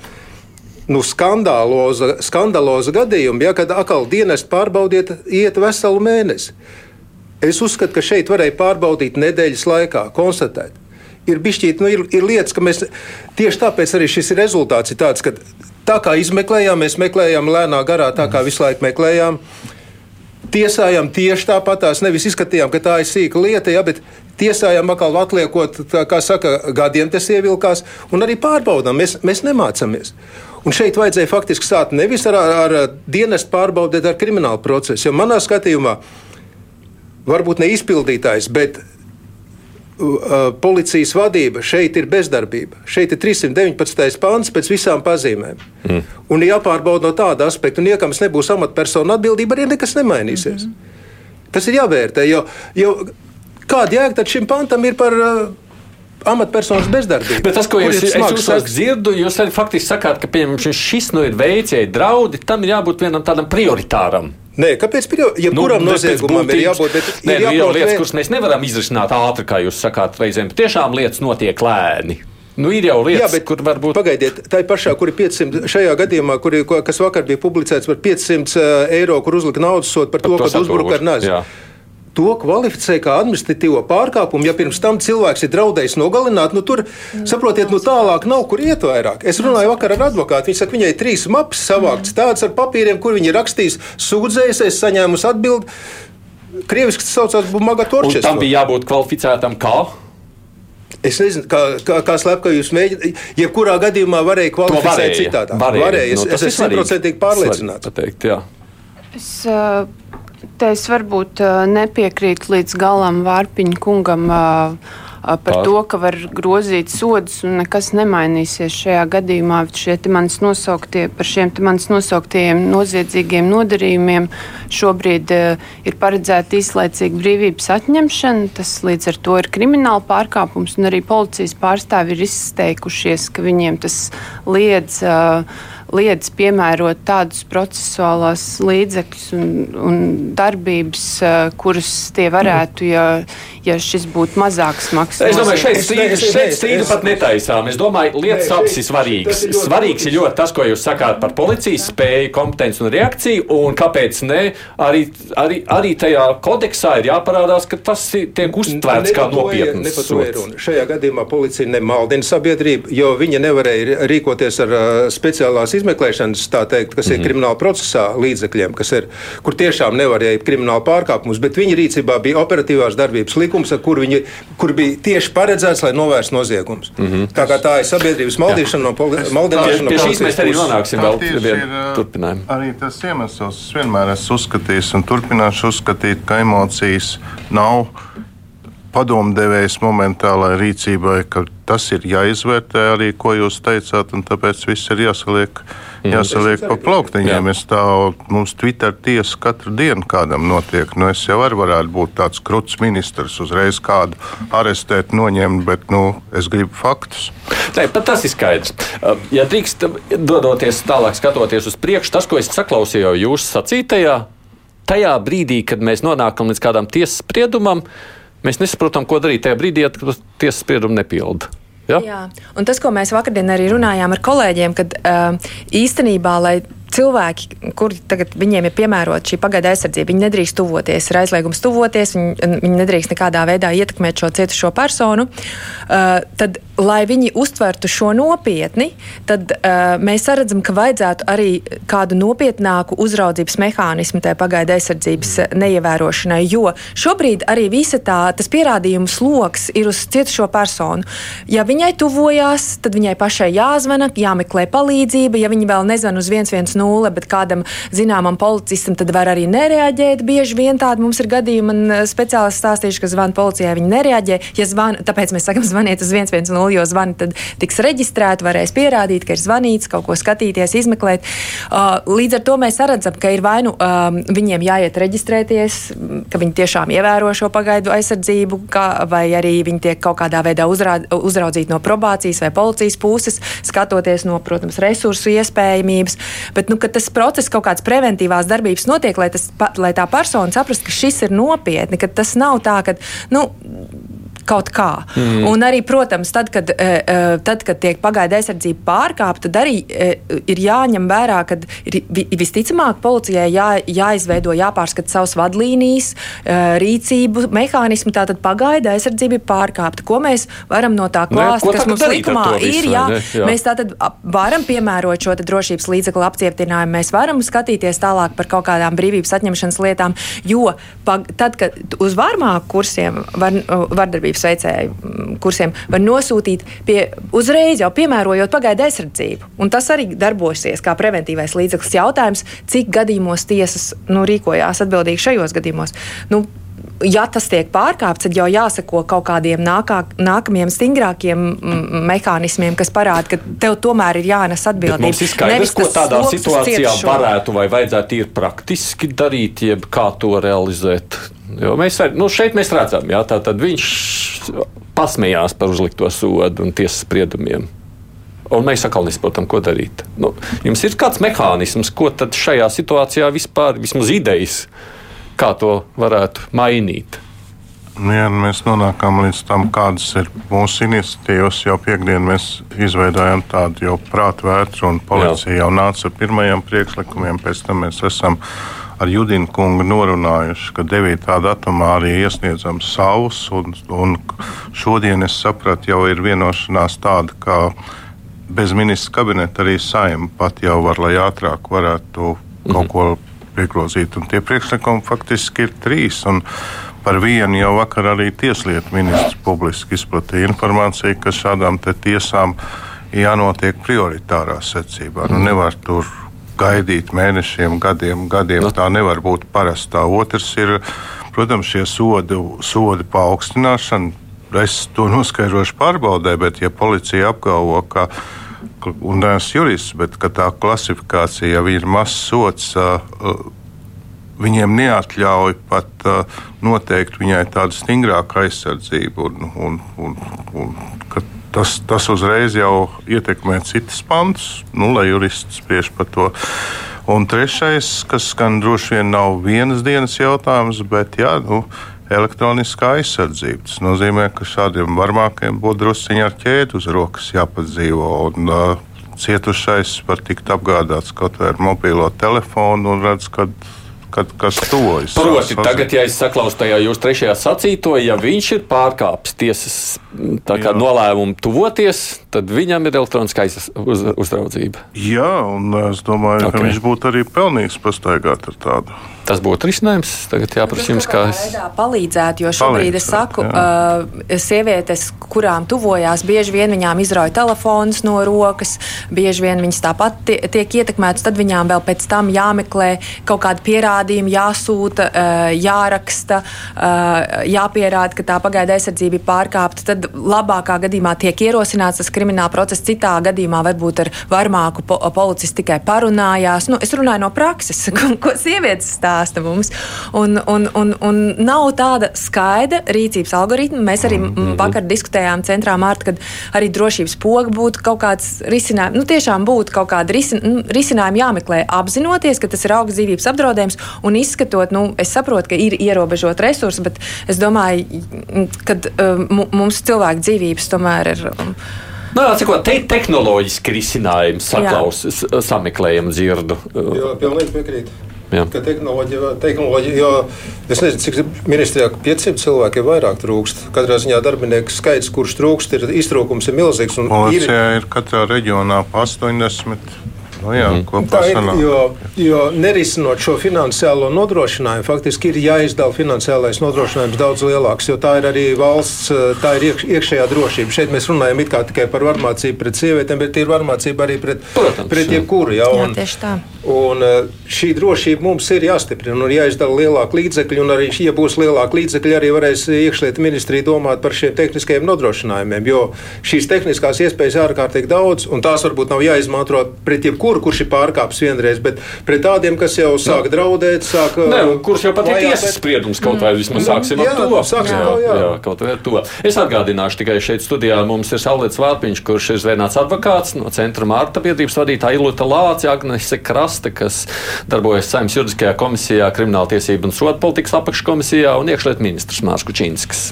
nu, skandaloza, skandaloza gadījuma, ja, kad atkal dienas pārbaudiet, iet veselu mēnesi. Es uzskatu, ka šeit varēja pārbaudīt nedēļas laikā, konstatēt. Ir, bišķīt, nu, ir, ir lietas, ka mēs tieši tāpēc arī šis rezultāts ir tāds, ka tā kā izmeklējām, mēs meklējām lēnā garā, tā kā visu laiku meklējām. Tiesājām tieši tāpat, tās nevis izskatījām, ka tā ir sīka lieta, ja, bet tiesājām atkal atliekot, tā, kā saka, gadiem tas ievilkās, un arī pārbaudām. Mēs, mēs nemācāmies. Un šeit vajadzēja faktiski sākt nevis ar, ar, ar dienestu pārbaudīt, ar kriminālu procesu. Jo manā skatījumā, varbūt ne izpildītājs, bet policijas vadība šeit ir bezdarbība. Šeit ir 319. pāns pēc visām pazīmēm. Mm. Un jāpārbauda no tāda aspekta, un ja kam nebūs amatpersonu atbildība, arī nekas nemainīsies. Mm -hmm. Tas ir jāvērtē, jo, jo kāda jēga tad šim pantam ir par. Uh, amatpersonas bezdarbība. Bet tas, ko jūs, es smags jūs dzirdu, jūs faktiski sakāt, ka piemēram, šis nu ir ir draudi, tam ir jābūt vienam tādam prioritāram. Nē, kāpēc? Jebkuram nu, noziegumam ir jābūt. Bet Nē, ir nu, ir jāprot lietas, kuras mēs nevaram izrisināt ātri, kā jūs sakāt, reizēm. Tiešām lietas notiek lēni. Nu, ir jau lietas, Jā, bet kur varbūt. Pagaidiet, tā ir pašā, kur ir 500, šajā gadījumā, kur kas vakar bija publicēts par 500 eiro, kur uzlika naudas sodu par to, to ka uzbruka ar nazi. To kvalificē kā administratīvo pārkāpumu. Ja pirms tam cilvēks ir draudējis nogalināt, nu tur, saprotiet, nu tālāk nav kur iet vairāk. Es runāju vakar ar advokātu. Viņš saka, viņai ir trīs mapas savāktas, tādas ar papīriem, kur viņi ir rakstījis, sūdzējusies, saņēmusi atbildi. Krieviski tas saucās Bumaga Un Torčes. tam bija jābūt kvalificētam kā? Es nezinu, kā, kā, kā slepkavības jūs mēģināt. Jebkurā gadījumā varēja kvalificēt citādi. varēja. varēja. Es, Nu, es tas ir esmu simtprocentīgi pārliecināts. Pateikt, jā. Es, te es varbūt nepiekrītu līdz galam Vārpiņa kungam par Pār. to, ka var grozīt sodus un nekas nemainīsies šajā gadījumā. Šie manis nosauktie, par šiem manis nosauktiem noziedzīgiem nodarījumiem šobrīd uh, ir paredzēta īslaicīga brīvības atņemšana. Tas līdz ar to ir krimināla pārkāpums, un arī policijas pārstāvi ir izteikušies, ka viņiem tas liedz. Uh, liedz piemērot tādus procesuālās līdzekļus un, un darbības, kuras tie varētu, ja, ja šis būtu mazāks maksas. Es domāju, šeit strīdu, šeit strīdu pat netaisām. Es domāju, lietas abas ir svarīgas. Svarīgs ir ļoti tas, ko jūs sakāt par policijas spēju, kompetenci un reakciju, un kāpēc ne, arī, arī, arī tajā kodeksā ir jāparādās, ka tas tiek uztvērts kā nopietns. Šajā gadījumā policija nemaldina sabiedrību, jo viņa nevarēja rīkoties ar uh, speciālās izmeklēšanas, tā teikt, kas mm -hmm. ir mhm. krimināla procesā līdzekļiem, kas ir, kur tiešām nevarēja krimināla pārkāpumus, bet viņa rīcībā bija operatīvās darbības likums kur, viņi, kur bija tieši paredzēts, lai novērstu noziegumus. Mm -hmm. Tā kā tā ir sabiedrības maldīšana, no maldināšana. Pie šīs mēs arī nonāksim vēl pie turpinājuma. Arī tas iemesls vienmēr esmu uzskatījis un turpināšu uzskatīt, ka emocijas nav padomdevējs momentālai rīcībai, ka tas ir jāizvērtē arī, ko jūs teicāt, un tāpēc viss ir jāsaliek, mhm. jāsaliek pa plauktiņiem. Es tā, mums Twitter tiesa katru dienu kādam notiek. Nu, es jau arī varētu būt tāds kruts ministrs, uzreiz kādu arestēt, noņemt, bet nu, es gribu faktus. Nē, pat tas ir skaidrs. Uh, ja drīkst dodoties tālāk, skatoties uz priekšu, tas, ko es saklausīju jūsu sacītajā, tajā brīdī, kad mēs nonākam līdz kādam tiesas spriedumam, Mēs nesaprotam, ko darīt tajā brīdī, kad tiesas spriedumu nepilda. Ja? Jā, un tas, ko mēs vakardien arī runājām ar kolēģiem, kad uh, īstenībā, lai cilvēki, kuri tagad viņiem ir piemērota šī pagaida aizsardzība, viņi nedrīkst tuvoties, ir aizliegums tuvoties, viņi, viņi nedrīkst nekādā veidā ietekmēt šo cietušo personu, uh, tad, lai viņi uztvertu šo nopietni, tad uh, mēs redzam, ka vajadzētu arī kādu nopietnāku uzraudzības mehānismu tajā pagaida aizsardzības neievērošanai, jo šobrīd arī visa tā, tas pierādījumu sloks ir uz cietušo personu. Ja viņai tuvojās, tad viņai pašai jāzvana, jāmeklē palīdzība, ja viņi vēl nezvan uz 110 nulle, bet kādam zināmam policistam tad var arī nereaģēt. Bieži vien tādi mums ir gadījumi, man eh, speciālisti stāstījuši, ka zvana policijai, viņi nereaģē. Ja zvana, tāpēc mēs sakam, zvaniet uz 110, jo zvani tad tiks reģistrēti, varēs pierādīt, ka ir zvanīts, kaut ko skatīties, izmeklēt. Līdz ar to mēs redzam, ka ir vai nu viņiem jāiet reģistrēties, ka viņi tiešām ievēro šo pagaidu aizsardzību, kā, vai arī viņi tiek kaut kādā veidā uzraudzīti no probācijas vai policijas puses, skatoties no, protams, resursu iespējamības. Bet, nu, tas process, kaut kādas preventīvās darbības notiek, lai, tas, lai tā persona saprastu, ka šis ir nopietni, ka tas nav tā, ka. Nu, kaut kā. Mm. Un arī, protams, tad, kad, eh, eh, tad, kad tiek pagaida aizsardzība pārkāpta, tad arī eh, ir jāņem vērā, ka visticamāk policijai jā, jāizveido, jāpārskata savas vadlīnijas, rīcību mehānismu. Tātad pagaida aizsardzība ir pārkāpta. Ko mēs varam no tā klāst, kas mums likumā ir? Jā, jā. Mēs tātad varam piemērot šo drošības līdzekļu apcietinājumu, mēs varam skatīties tālāk par kaut kādām brīvības atņemšanas lietām, jo pag, tad, kad uz varmāku kursiem var, vardarbības darbības veicēju mm, kursiem var nosūtīt pie, uzreiz jau piemērojot pagaidu aizsardzību. Un tas arī darbosies kā preventīvais līdzeklis. Jautājums, cik gadījumos tiesas nu, rīkojās atbildīgi šajos gadījumos. Nu, ja tas tiek pārkāpts, tad jau jāsako kaut kādiem nākā, nākamiem, stingrākiem mehānismiem, kas parāda, ka tev tomēr ir jānes atbildība. Mums ir skaidrs, ko tādā situācijā varētu vai vajadzētu ir praktiski darīt, jeb kā to realizēt. Jo mēs nu, šeit mēs redzam, jā, tā tad viņš pasmējās par uzlikto sodu un tiesas spriedumiem. Un mēs atkal nesaprotam, ko darīt. Nu, jums ir kāds mehānisms, ko tad šajā situācijā vispār, vismaz idejas, kā to varētu mainīt? Nu, ja mēs nonākam līdz tam, kādas ir mūsu iniciatīvas, jau piekdien mēs izveidojam tādu jau prātu vētru, un policija Jā. jau nāca ar pirmajiem priekšlikumiem, pēc tam mēs esam ar Judinu kungu norunājuši, ka 9. datumā arī iesniedzam savus. Un, un šodien es sapratu, jau ir vienošanās tāda, ka bez ministra kabineta arī saima pat jau var, lai ātrāk varētu mhm. kaut ko piegrozīt. Un tie priekšlikumi faktiski ir trīs. Un par vienu jau vakar arī Tieslietu ministrs publiski izplatīja informāciju, ka šādām tiesām jānotiek prioritārā secībā. Nu, nevar tur gaidīt mēnešiem, gadiem, gadiem. No. Tā nevar būt parastā. Otrs ir, protams, šie sodi, sodi paaugstināšana. Es to noskaidrošu pārbaudē, bet ja policija apgalvo, ka un neesmu jurists, bet tā klasifikācija jau ir mazs sots. Viņiem neatļauj pat uh, noteikt viņai tādu stingrāku aizsardzību, un, un, un, un tas, tas uzreiz jau ietekmē citas pantus, nu, lai jurists spriež par to. Un trešais, kas gan droši vien nav vienas dienas jautājums, bet jā, nu, elektroniskā aizsardzība. Tas nozīmē, ka šādiem varmākiem būtu drusciņi ar ķēdi uz rokas jāpadzīvo. Un, uh, cietušais var tikt apgādāts kaut vai ar mobilo telefonu un redz, ka kad, kas tuvojas. Proti, tagad, ja es saklausu tajā jūsu trešajā sacīto, ja viņš ir pārkāpis tiesas nolēmumu tuvoties, tad viņam ir elektroniskā uz, uzraudzība. Jā, un es domāju, okay. ka viņš būtu arī pelnīgs pastaigāt ar tādu. Tas būtu risinājums. Tagad jāprasa jums, kā es. Palīdzētu, jo šobrīd Palīdzēt, es saku, jā. uh, sievietes, kurām tuvojās, bieži vien viņām izrauj telefons no rokas, bieži vien viņas tāpat tiek ietekmētas, tad viņām vēl pēc tam jāmeklē kaut kādi pierādījumi, jāsūta, uh, jāraksta, uh, jāpierāda, ka tā pagaida aizsardzība ir pārkāpta. Tad labākā gadījumā tiek ierosināts tas krimināla process, citā gadījumā varbūt ar varmāku po policistu tikai parunājās. Nu, es runāju no prakses, ko sievietes stāsta stāsta mums. Un, un, un, un nav tāda skaidra rīcības algoritma. Mēs arī mm -hmm. vakar diskutējām centrā mārta, kad arī drošības poga būtu kaut kāds risinājums. Nu, tiešām būtu kaut kāda risin, nu, risinājuma jāmeklē, apzinoties, ka tas ir augsts dzīvības apdraudējums un izskatot, nu, es saprotu, ka ir ierobežot resursi, bet es domāju, ka uh, mums cilvēku dzīvības tomēr ir. Um, Nu, Cik te tehnoloģiski risinājums saklaus, sameklējam dzirdu. Jā, pilnīgi piekrītu. Jā. Ka tehnoloģija, tehnoloģija, jo es nezinu, cik ministrijā 500 cilvēki ir vairāk trūkst. Katrā ziņā darbinieku skaits, kurš trūkst, ir iztrūkums ir milzīgs. Policijā ir... ir katrā reģionā pa 80. Nu, jā, mm. Tā ir. Jo, jo nerisinot šo finansiālo nodrošinājumu, faktiski ir jāizdala finansiālais nodrošinājums daudz lielāks, jo tā ir arī valsts, tā ir iekš, iekšējā drošība. Šeit mēs runājam tikai par varmācību pret sievietēm, bet ir varmācība arī pret, Protams, pret jebkuru. Jā, un, jā, tieši tā. Un eh, šī drošība mums ir jāstiprina un jāizdala lielāka līdzekļa, un arī, ja būs lielāka līdzekļa, arī varēs iekšlietu ministrija domāt par šiem tehniskajiem nodrošinājumiem, jo šīs tehniskās iespējas ir ārkārtīgi daudz, un tās varbūt nav jāizmanto pret jebkuru jebkuru, kurš ir pārkāpis vienreiz, bet pret tādiem, kas jau sāk draudēt, sāk. Nē, kurš jau pat ir tiesas spriedums, kaut vai vismaz sāksim jā, ar to. Sāksim jā, jā. jā, kaut vai ar to. Es atgādināšu tikai šeit studijā mums ir Saulēts Vārpiņš, kurš ir zvērnāts advokāts no centra Mārta biedrības vadītāja Ilota Lācija, Agnese Krasta, kas darbojas Saimnes juridiskajā komisijā, krimināla tiesība un soda politikas apakškomisijā un iekšliet ministrs Mārs Kučīnskis.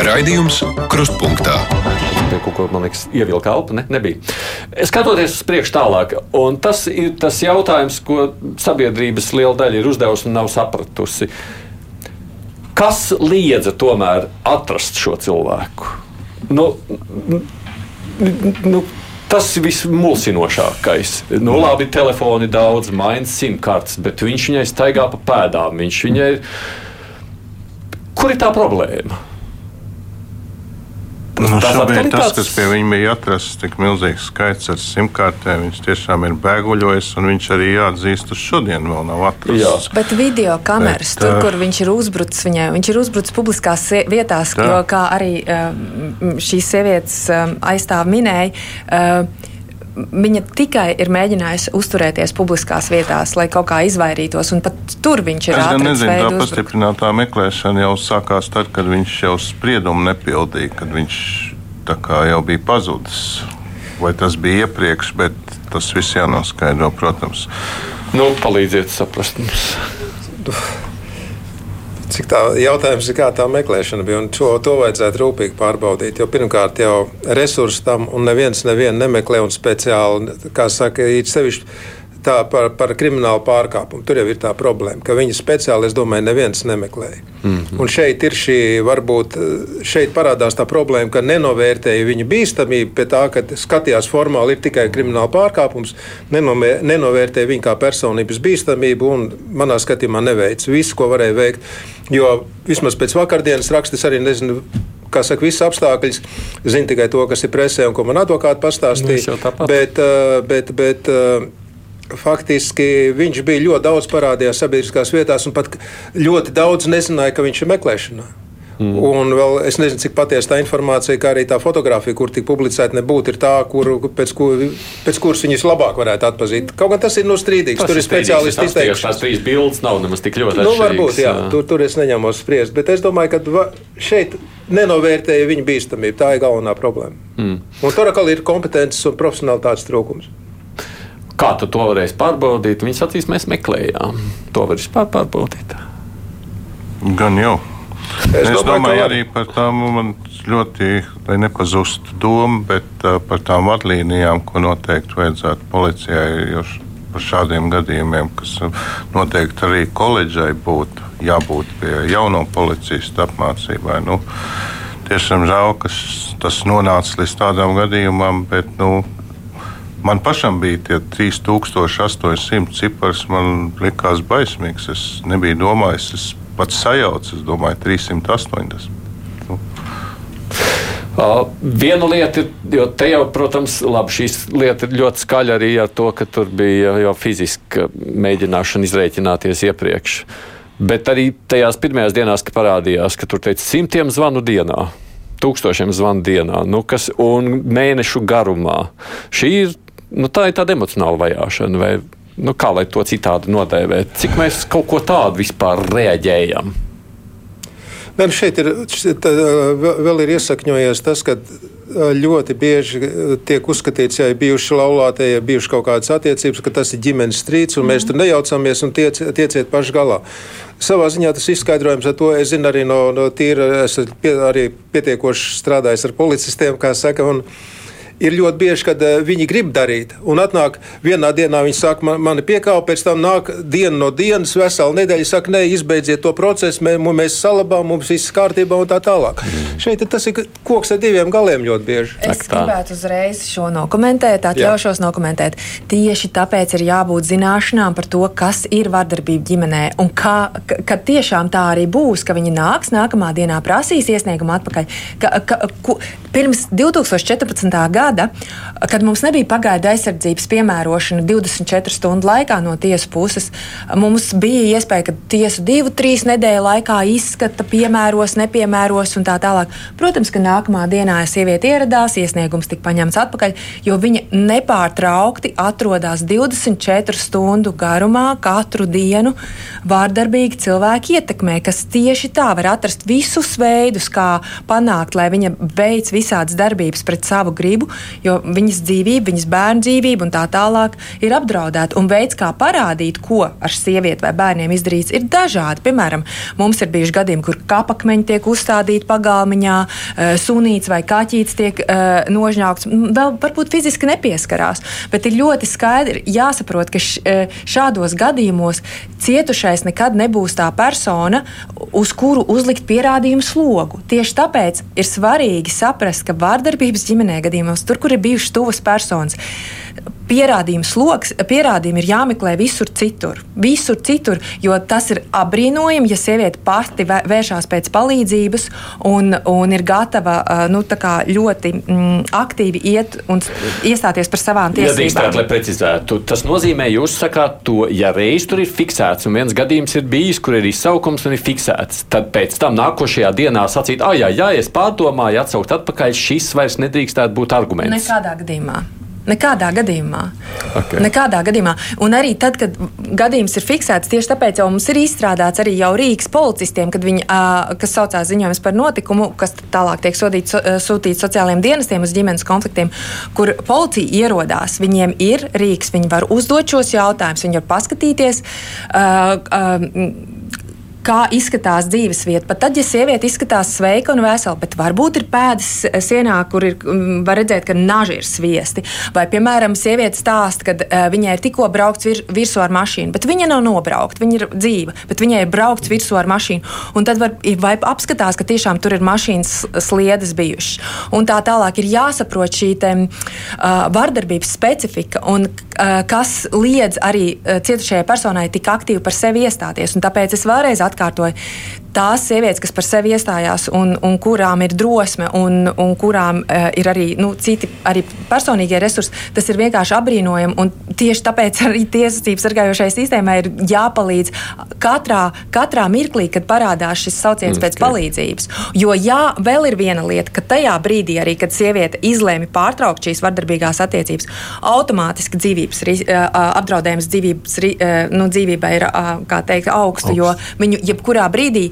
Raidījums Krustpunktā pie kaut ko, man liekas, ievilka elpa. Ne? Nebija. Skatoties uz priekšu tālāk, un tas ir tas jautājums, ko sabiedrības liela daļa ir uzdevusi un nav sapratusi. Kas liedza tomēr atrast šo cilvēku? Nu, nu, tas ir vismulsinošākais. Nu, labi, telefoni daudz, maina simtkartes, bet viņš viņai staigā pa pēdām. Viņš viņai. Kur ir tā problēma? Nu, šobrīd tas, kas pie viņa bija atrasts, tik milzīgs skaits ar simtkārtēm, viņš tiešām ir bēguļojis, un viņš arī jāatzīst, uz šodien vēl nav atrasts. Jā. Bet video kameras, Bet, tur, kur viņš ir uzbrucis viņai, viņš ir uzbrucis publiskās vietās, tā. jo, kā arī šīs sievietes aizstāv minēja, viņa tikai ir mēģinājusi uzturēties publiskās vietās, lai kaut kā izvairītos. Pat tur viņš ir. Es gan nezinu, tā pastiprinātā meklēšana jau sākās tad, kad viņš jau spriedumu nepildīja, kad viņš jau bija pazudis. Vai tas bija iepriekš, bet tas viss jānoskaidro, protams. Nu, palīdziet saprast mums. Cik tā jautājums ir, kā tā meklēšana bija, un to, to vajadzētu rūpīgi pārbaudīt. Jo pirmkārt, jau resursi tam, un neviens nevienu nemeklē, un speciāli, kā saka, sevišķi tā par, par kriminālu pārkāpumu. Tur jau ir tā problēma, ka viņu speciāli, es domāju, neviens nemeklēja. Mm -hmm. Un šeit ir šī, varbūt šeit parādās tā problēma, ka nenovērtēja viņu bīstamību pie tā, ka skatījās formāli ir tikai krimināla pārkāpums, nenovērtēja viņu kā personības bīstamību un manā skatījumā neveica visu, ko varēja veikt. Jo vismaz pēc vakardienas rakstas arī nezinu kā saka, visas apstākļus. Zinu tikai to, kas ir presē un ko man advokāti pastāstīja. Nu, bet, bet, bet, faktiski viņš bija ļoti daudz parādījās sabiedriskās vietās, un pat ļoti daudz nezināja, ka viņš ir meklēšanā. Mm. Un vēl es nezinu, cik patiesa tā informācija, kā arī tā fotografija, kur tika publicēta, nebūtu tā, kur, pēc, kur, pēc kuras viņus labāk varētu atpazīt. Kaut gan tas ir no strīdīgs. Tas tur ir speciālisti izteikuši. Tās trīs bildes nav nemaz tik ļoti nu, varbūt, jā, tur, tur es neņemos spriest, bet es domāju, ka šeit nenovērtēja viņa bīstamību. Tā ir galvenā problēma. Mm. Un tur atkal ir kompetences un profesionālitātes trūkums. Kā tu to varēsi pārbaudīt? Viņi sacīs, mēs meklējām. To var vispār pārbaudīt. Gan jau. Es, es domāju, domāju arī par tām man ļoti, lai nepazustu doma, bet uh, par tām vadlīnijām, ko noteikti vajadzētu policijai. Jo par šādiem gadījumiem, kas noteikti arī koledžai būtu jābūt pie jauno policistu apmācībai. Nu, tiešām žēl, ka tas nonāca līdz tādam gadījumam, bet nu, man pašam bija tie 3800 cipars. Man likās baismīgs. Es nebiju domājis, es pats sajaucu, es domāju, 380. Nu. Uh, viena lieta ir, jo te jau, protams, labi, šīs lieta ir ļoti skaļa arī ar to, ka tur bija jau fiziska mēģināšana izreikināties iepriekš. Bet arī tajās pirmajās dienās, kad parādījās, ka tur teica simtiem zvanu dienā, tūkstošiem zvanu dienā, nu, kas, un mēnešu garumā. Šī ir, nu, tā ir tāda emocionāla vajāšana. Vai, nu, kā lai to citādi nodēvēt, cik mēs kaut ko tādu vispār reaģējam. Ne, nu, šeit ir, šeit, vēl ir iesakņojies tas, ka ļoti bieži tiek uzskatīts, ja ir bijuši laulātie, ja bijuši kaut kādas attiecības, ka tas ir ģimenes strīds, un mm. mēs tur nejaucamies un tiec, tieciet paši galā. Savā ziņā tas izskaidrojums ar to es zinu arī no, no tīra, es pie, arī pietiekoši strādājis ar policistiem, kā saka. Un, ir ļoti bieži, kad uh, viņi grib darīt. Un atnāk vienā dienā, viņi saka, man, mani piekāpa, pēc tam nāk diena no dienas, vesela nedēļa, saka, nē, izbeidziet to procesu, mē, mēs salabām, mums viss kārtībā un tā tālāk. Mm. Šeit tas ir koks ar diviem galiem ļoti bieži. Es gribētu uzreiz šo nokomentēt, atļaušos Jā. nokomentēt. Tieši tāpēc ir jābūt zināšanām par to, kas ir vardarbība ģimenē un kā, ka, ka tiešām tā arī būs, ka viņi nāks nākamā dienā prasīs iesniegumu atpakaļ. Ka, ka, ku, pirms 2014. gada gada, kad mums nebija pagaidu aizsardzības piemērošana 24 stundu laikā no tiesas puses, mums bija iespēja, ka tiesu divu, trīs nedēļu laikā izskata, piemēros, nepiemēros un tā tālāk. Protams, ka nākamā dienā sieviete ieradās, iesniegums tika paņemts atpakaļ, jo viņa nepārtraukti atrodas 24 stundu garumā katru dienu vārdarbīgi cilvēki ietekmē, kas tieši tā var atrast visus veidus, kā panākt, lai viņa veic visādas darbības pret savu gribu, jo viņas dzīvība, viņas bērnu dzīvība un tā tālāk ir apdraudēta. Un veids, kā parādīt, ko ar sievieti vai bērniem izdarīts, ir dažādi. Piemēram, mums ir bijuši gadījumi, kur kapakmeņi tiek uzstādīti pagalmiņā, eh, sunīts vai kaķītis tiek uh, nožņaukts. Vēl varbūt fiziski nepieskarās, bet ir ļoti skaidri jāsaprot, ka eh, šādos gadījumos cietušais nekad nebūs tā persona, uz kuru uzlikt pierādījumu slogu. Tieši tāpēc ir svarīgi saprast, ka vārdarbības ģimenē gadījumos tur, kur ir bijušas tuvas personas. Pierādījums sloks, pierādījumi ir jāmeklē visur citur. Visur citur, jo tas ir apbrīnojami, ja sieviete pati vēršās pēc palīdzības un, un ir gatava nu, ļoti mm, aktīvi iet un iestāties par savām tiesībām. Ja drīkstāt, lai precizētu, tas nozīmē, jūs sakāt to, ja reiz tur ir fiksēts un viens gadījums ir bijis, kur ir izsaukums un ir fiksēts, tad pēc tam nākošajā dienā sacīt, ah, jā, jā, es pārdomāju, atsaukt atpakaļ, šis vairs nedrīkstētu būt arguments. Nekādā gadījumā. Nekādā gadījumā. Okay. Nekādā gadījumā. Un arī tad, kad gadījums ir fiksēts, tieši tāpēc jau mums ir izstrādāts arī jau rīks policistiem, kad viņi, kas saucās ziņojums par notikumu, kas tālāk tiek sodīts, uh, sūtīts sociālajiem dienestiem uz ģimenes konfliktiem, kur policija ierodās. Viņiem ir rīks, viņi var uzdot šos jautājumus, viņi var paskatīties. Kā izskatās dzīves vieta. Pat tad, ja sieviete izskatās sveika un vesela, bet varbūt ir pēdas sienā, kur ir, mm, var redzēt, ka naži ir sviesti. Vai, piemēram, sieviete stāsta, ka uh, viņai ir tikko braukts vir, virsū ar mašīnu, bet viņa nav nobraukta, viņa ir dzīva, bet viņai ir braukts virsū ar mašīnu. Un tad var, apskatās, ka tiešām tur ir mašīnas sliedes bijušas. Un tā tālāk ir jāsaprot šī te, uh, vardarbības specifika un kas liedz arī uh, cietušajai personai tik aktīvi par sevi iestāties. Un tāpēc es vēlreiz atkārtoju, tās sievietes, kas par sevi iestājās un, un kurām ir drosme un, un kurām uh, ir arī nu, citi arī personīgie resursi, tas ir vienkārši apbrīnojami. Tieši tāpēc arī tiesasības sargājošai sistēmai ir jāpalīdz katrā, katrā mirklī, kad parādās šis sauciens mm, pēc okay. palīdzības. Jo jā, vēl ir viena lieta, ka tajā brīdī, arī, kad sieviete izlēma pārtraukt šīs vardarbīgās attiecības, automātiski dzīvības, apdraudējums dzīvības, nu, dzīvībai ir teikt, augstu, Augst. jo viņu jebkurā brīdī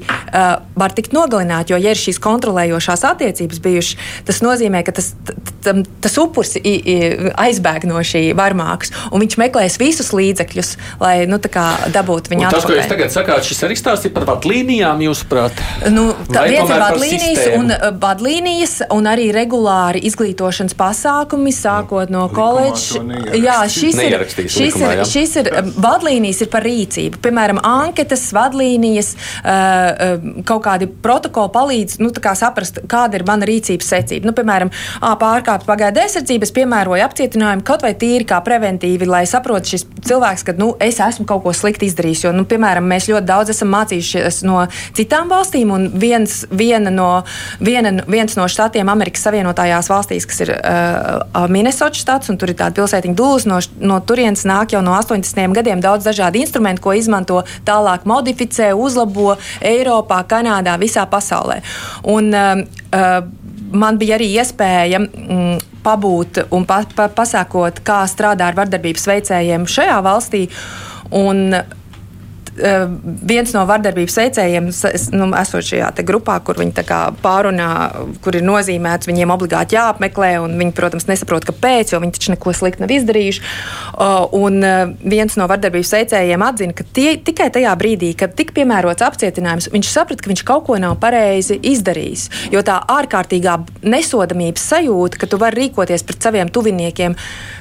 var tikt nogalināti. Jo, ja ir šīs kontrolējošās attiecības bijušas, tas nozīmē, ka tas, tas, tas upuris aizbēg no šī varmākas, un viņš meklēs visus līdzekļus, lai nu, dabūtu viņu atpakaļ. Tas, ko jūs tagad sakāt, šis arī stāsts ir par vadlīnijām, jūsuprāt? Nu, tā viens ir vadlīnijas un, vadlīnijas un arī regulāri izglītošanas pasākumi, sākot no koledžas. Jā, šis ir, šis, likumā, ir, šis ir, vadlīnijas ir par rīcību. Piemēram, anketas, vadlīnijas, kaut kādi protokoli palīdz nu, saprast, kāda ir mana rīcības secība. Nu, piemēram, pārkāpt pagaidu aizsardzību, es piemēroju apcietinājumu kaut vai tīri kā preventīvi, lai saprotu šis cilvēks, ka nu, es esmu kaut ko slikti izdarījis. Jo, nu, piemēram, mēs ļoti daudz esam mācījušies no citām valstīm, un viens, no, viena, viens no štatiem Amerikas Savienotajās valstīs, kas ir uh, Minnesota štats, un tur ir tāda pilsētiņa dūles, no, no turienes nāk jau no 80. gadiem daudz dažādu instrumentu, ko izmanto tālāk, modificē, uzlabo Eiropā, Kanādā, visā pasaulē. Un, uh, uh, man bija arī iespēja mm, pabūt un pa, pa, pasākot, kā strādā ar vardarbības veicējiem šajā valstī. Un viens no vardarbības veicējiem, nu, esot šajā grupā, kur viņi pārunā, kur ir nozīmēts, viņiem obligāti jāapmeklē, un viņi, protams, nesaprot, kāpēc, jo viņi taču neko sliktu nav izdarījuši. Un eh, viens no vardarbības veicējiem atzina, ka tie, tikai tajā brīdī, kad tika piemērots apcietinājums, viņš saprata, ka viņš kaut ko nav pareizi izdarījis. Jo tā ārkārtīgā nesodamības sajūta, ka tu vari rīkoties pret saviem tuviniekiem,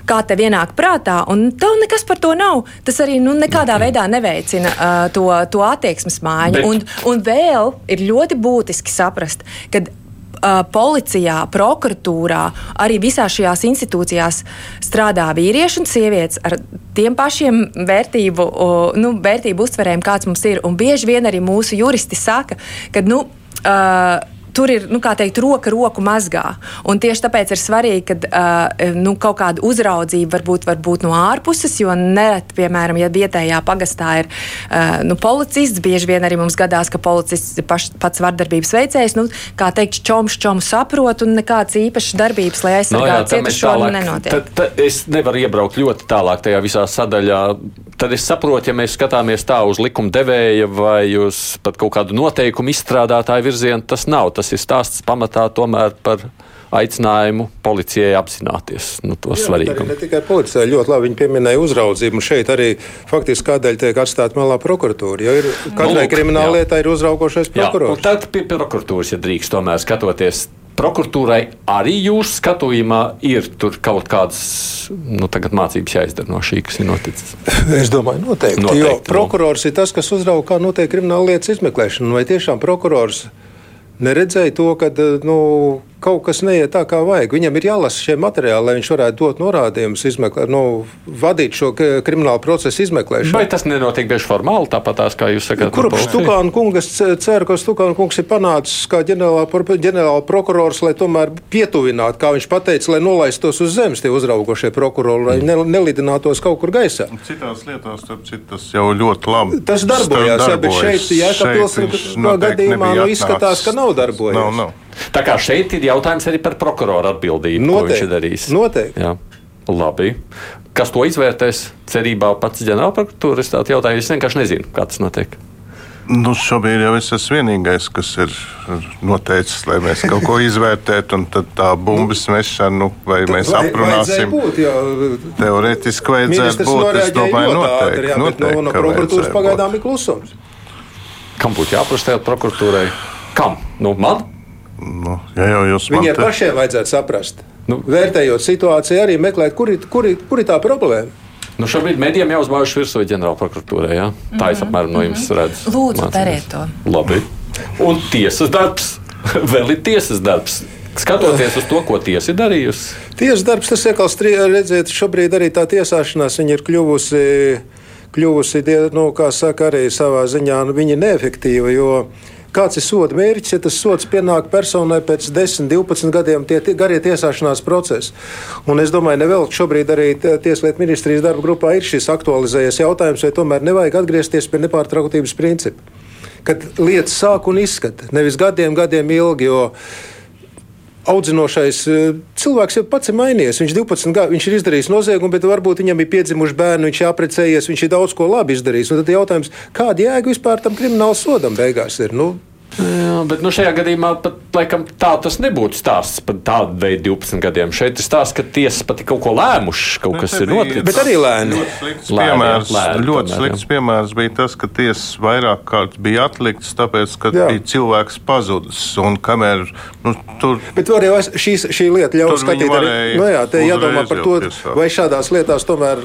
kā tev ienāk prātā, un tev nekas par to nav, tas arī nu, nekādā veidā neveicina uh, to, to attieksmes māju. Bet... Un, un vēl ir ļoti būtiski saprast, ka policijā, prokuratūrā, arī visās šajās institūcijās strādā vīrieši un sievietes ar tiem pašiem vērtību, nu, vērtību uztverējiem, kāds mums ir. Un bieži vien arī mūsu juristi saka, ka. Nu, uh, tur ir nu, teikt, roka roku mazgā. Un tieši tāpēc ir svarīgi, ka uh, nu, kaut kāda uzraudzība varbūt var būt no ārpuses, jo nereti, piemēram, ja vietējā pagastā ir uh, nu, policists, bieži vien arī mums gadās, ka policists paš, pats vardarbības veicējs, nu, kā teikt, čoms čomu saprot un nekādas īpašas darbības, lai aizsargātu no, cietušo, nenotiek. Tad, tad es nevaru iebraukt ļoti tālāk tajā visā sadaļā. Tad es saprotu, ja mēs skatāmies tā uz likuma devēja vai uz pat kaut kādu noteikumu izstrādātāju virzienu, tas nav. Tas ir stāsts pamatā tomēr par aicinājumu policijai apzināties nu, to Jā, svarīgumu. Ne tikai policijai, ļoti labi viņi pieminēja uzraudzību. Šeit arī faktiski kādēļ tiek atstāta malā prokuratūra. Jo ir, katrai nu, krimināla lietā ir uzraugošais prokurors. Jā, tad pie prokuratūras, ja drīkst tomēr skatoties prokuratūrai arī jūsu skatījumā ir kaut kādas nu, mācības jāizdara no šī, kas ir noticis? Es domāju, noteikti. noteikti jo nu. prokurors no. ir tas, kas uzrauga, kā notiek krimināla lietas izmeklēšana. Vai tiešām prokurors neredzēja to, ka nu, kaut kas neiet tā, kā vajag. Viņam ir jālasa šie materiāli, lai viņš varētu dot norādījumus, izmeklēt, nu, vadīt šo kriminālu procesu izmeklēšanu. Vai tas nenotiek bieži formāli, tāpat tās, kā jūs sakāt? Kur Stukāna kungs, es ceru, ka Stukāna kungs ir panācis kā ģenerāla, prokurors, lai tomēr pietuvinātu, kā viņš pateica, lai nolaistos uz zemes tie uzraugošie prokurori, lai ne, nelidinātos kaut kur gaisā. Citās lietās, starp citu, tas jau ļoti labi. Tas darbojās, jā, bet šeit, jā, ka pilsēta gadījumā nu, izskatās, ka nav darbojies. Nav, nav. Tā kā šeit ir jautājums arī par prokuroru atbildību, noteikti, ko viņš ir darījis. Noteikti. Jā. Labi. Kas to izvērtēs? Cerībā pats ģenerālprokuratūra. Es tādu jautāju, es vienkārši nezinu, kā tas notiek. Nu, šobrīd jau es esmu vienīgais, kas ir noteicis, lai mēs kaut ko izvērtētu, un tā bumbas mešana, nu, vai mēs aprunāsim. Būt, jo... Teorētiski vajadzētu būt. Es domāju, noteikti. Jā, noteikti no, no prokuratūras pagaidām ir klusums. Kam būtu jāprasa prokuratūrai? Kam? Nu, man? Nu, ja jau jūs Viņiem te... pašiem vajadzētu saprast. Nu, Vērtējot situāciju, arī meklēt, kur ir, kur ir, kur ir tā problēma. Nu, šobrīd medijiem jau uzbāžas virsū ģenerālprokuratūrai. Ja? Tā mm -hmm. es apmēram no jums redzu. Lūdzu, dariet to. Labi. Un tiesas darbs. Vēl ir tiesas darbs. Skatoties uz to, ko tiesa ir darījusi. Tiesas darbs, tas iekals, redziet, šobrīd arī tā tiesāšanās ir kļuvusi, kļuvusi nu, kā saka, arī savā ziņā nu, neefektīva. Jo kāds ir soda mērķis, ja tas sods pienāk personai pēc 10, 12 gadiem, tie garie tiesāšanās procesi. Un es domāju, nevēl šobrīd arī Tieslietu ministrijas darba grupā ir šis aktualizējies jautājums, vai tomēr nevajag atgriezties pie nepārtrauktības principa. Kad lietas sāk un izskata, nevis gadiem, gadiem ilgi. Audzinošais eh, cilvēks jau pats ir mainījies. Viņš 12 gadu, viņš ir izdarījis noziegumu, bet varbūt viņam ir piedzimuši bērni, viņš ir apprecējies, viņš ir daudz ko labi izdarījis. Un tad jautājums, kāda jēga vispār tam krimināla sodam beigās ir? Nu, Jā, bet nu, šajā gadījumā pat, laikam, tā tas nebūtu stāsts par tādu veidu 12 gadiem. Šeit ir stāsts, ka tiesas pat ir kaut ko lēmušas, kaut bet kas ir noticis. Bet arī lēni. Ļoti slikts lēni, piemērs, lēni, ļoti tomēr, slikts piemērs bija tas, ka tiesas vairāk kārt bija atliktas, tāpēc, ka jā. bija cilvēks pazudis. Un kamēr nu, tur. Bet var jau šīs, šī lieta ļaut skatīt arī. Nu, jā, te jādomā par to, vai šādās lietās tomēr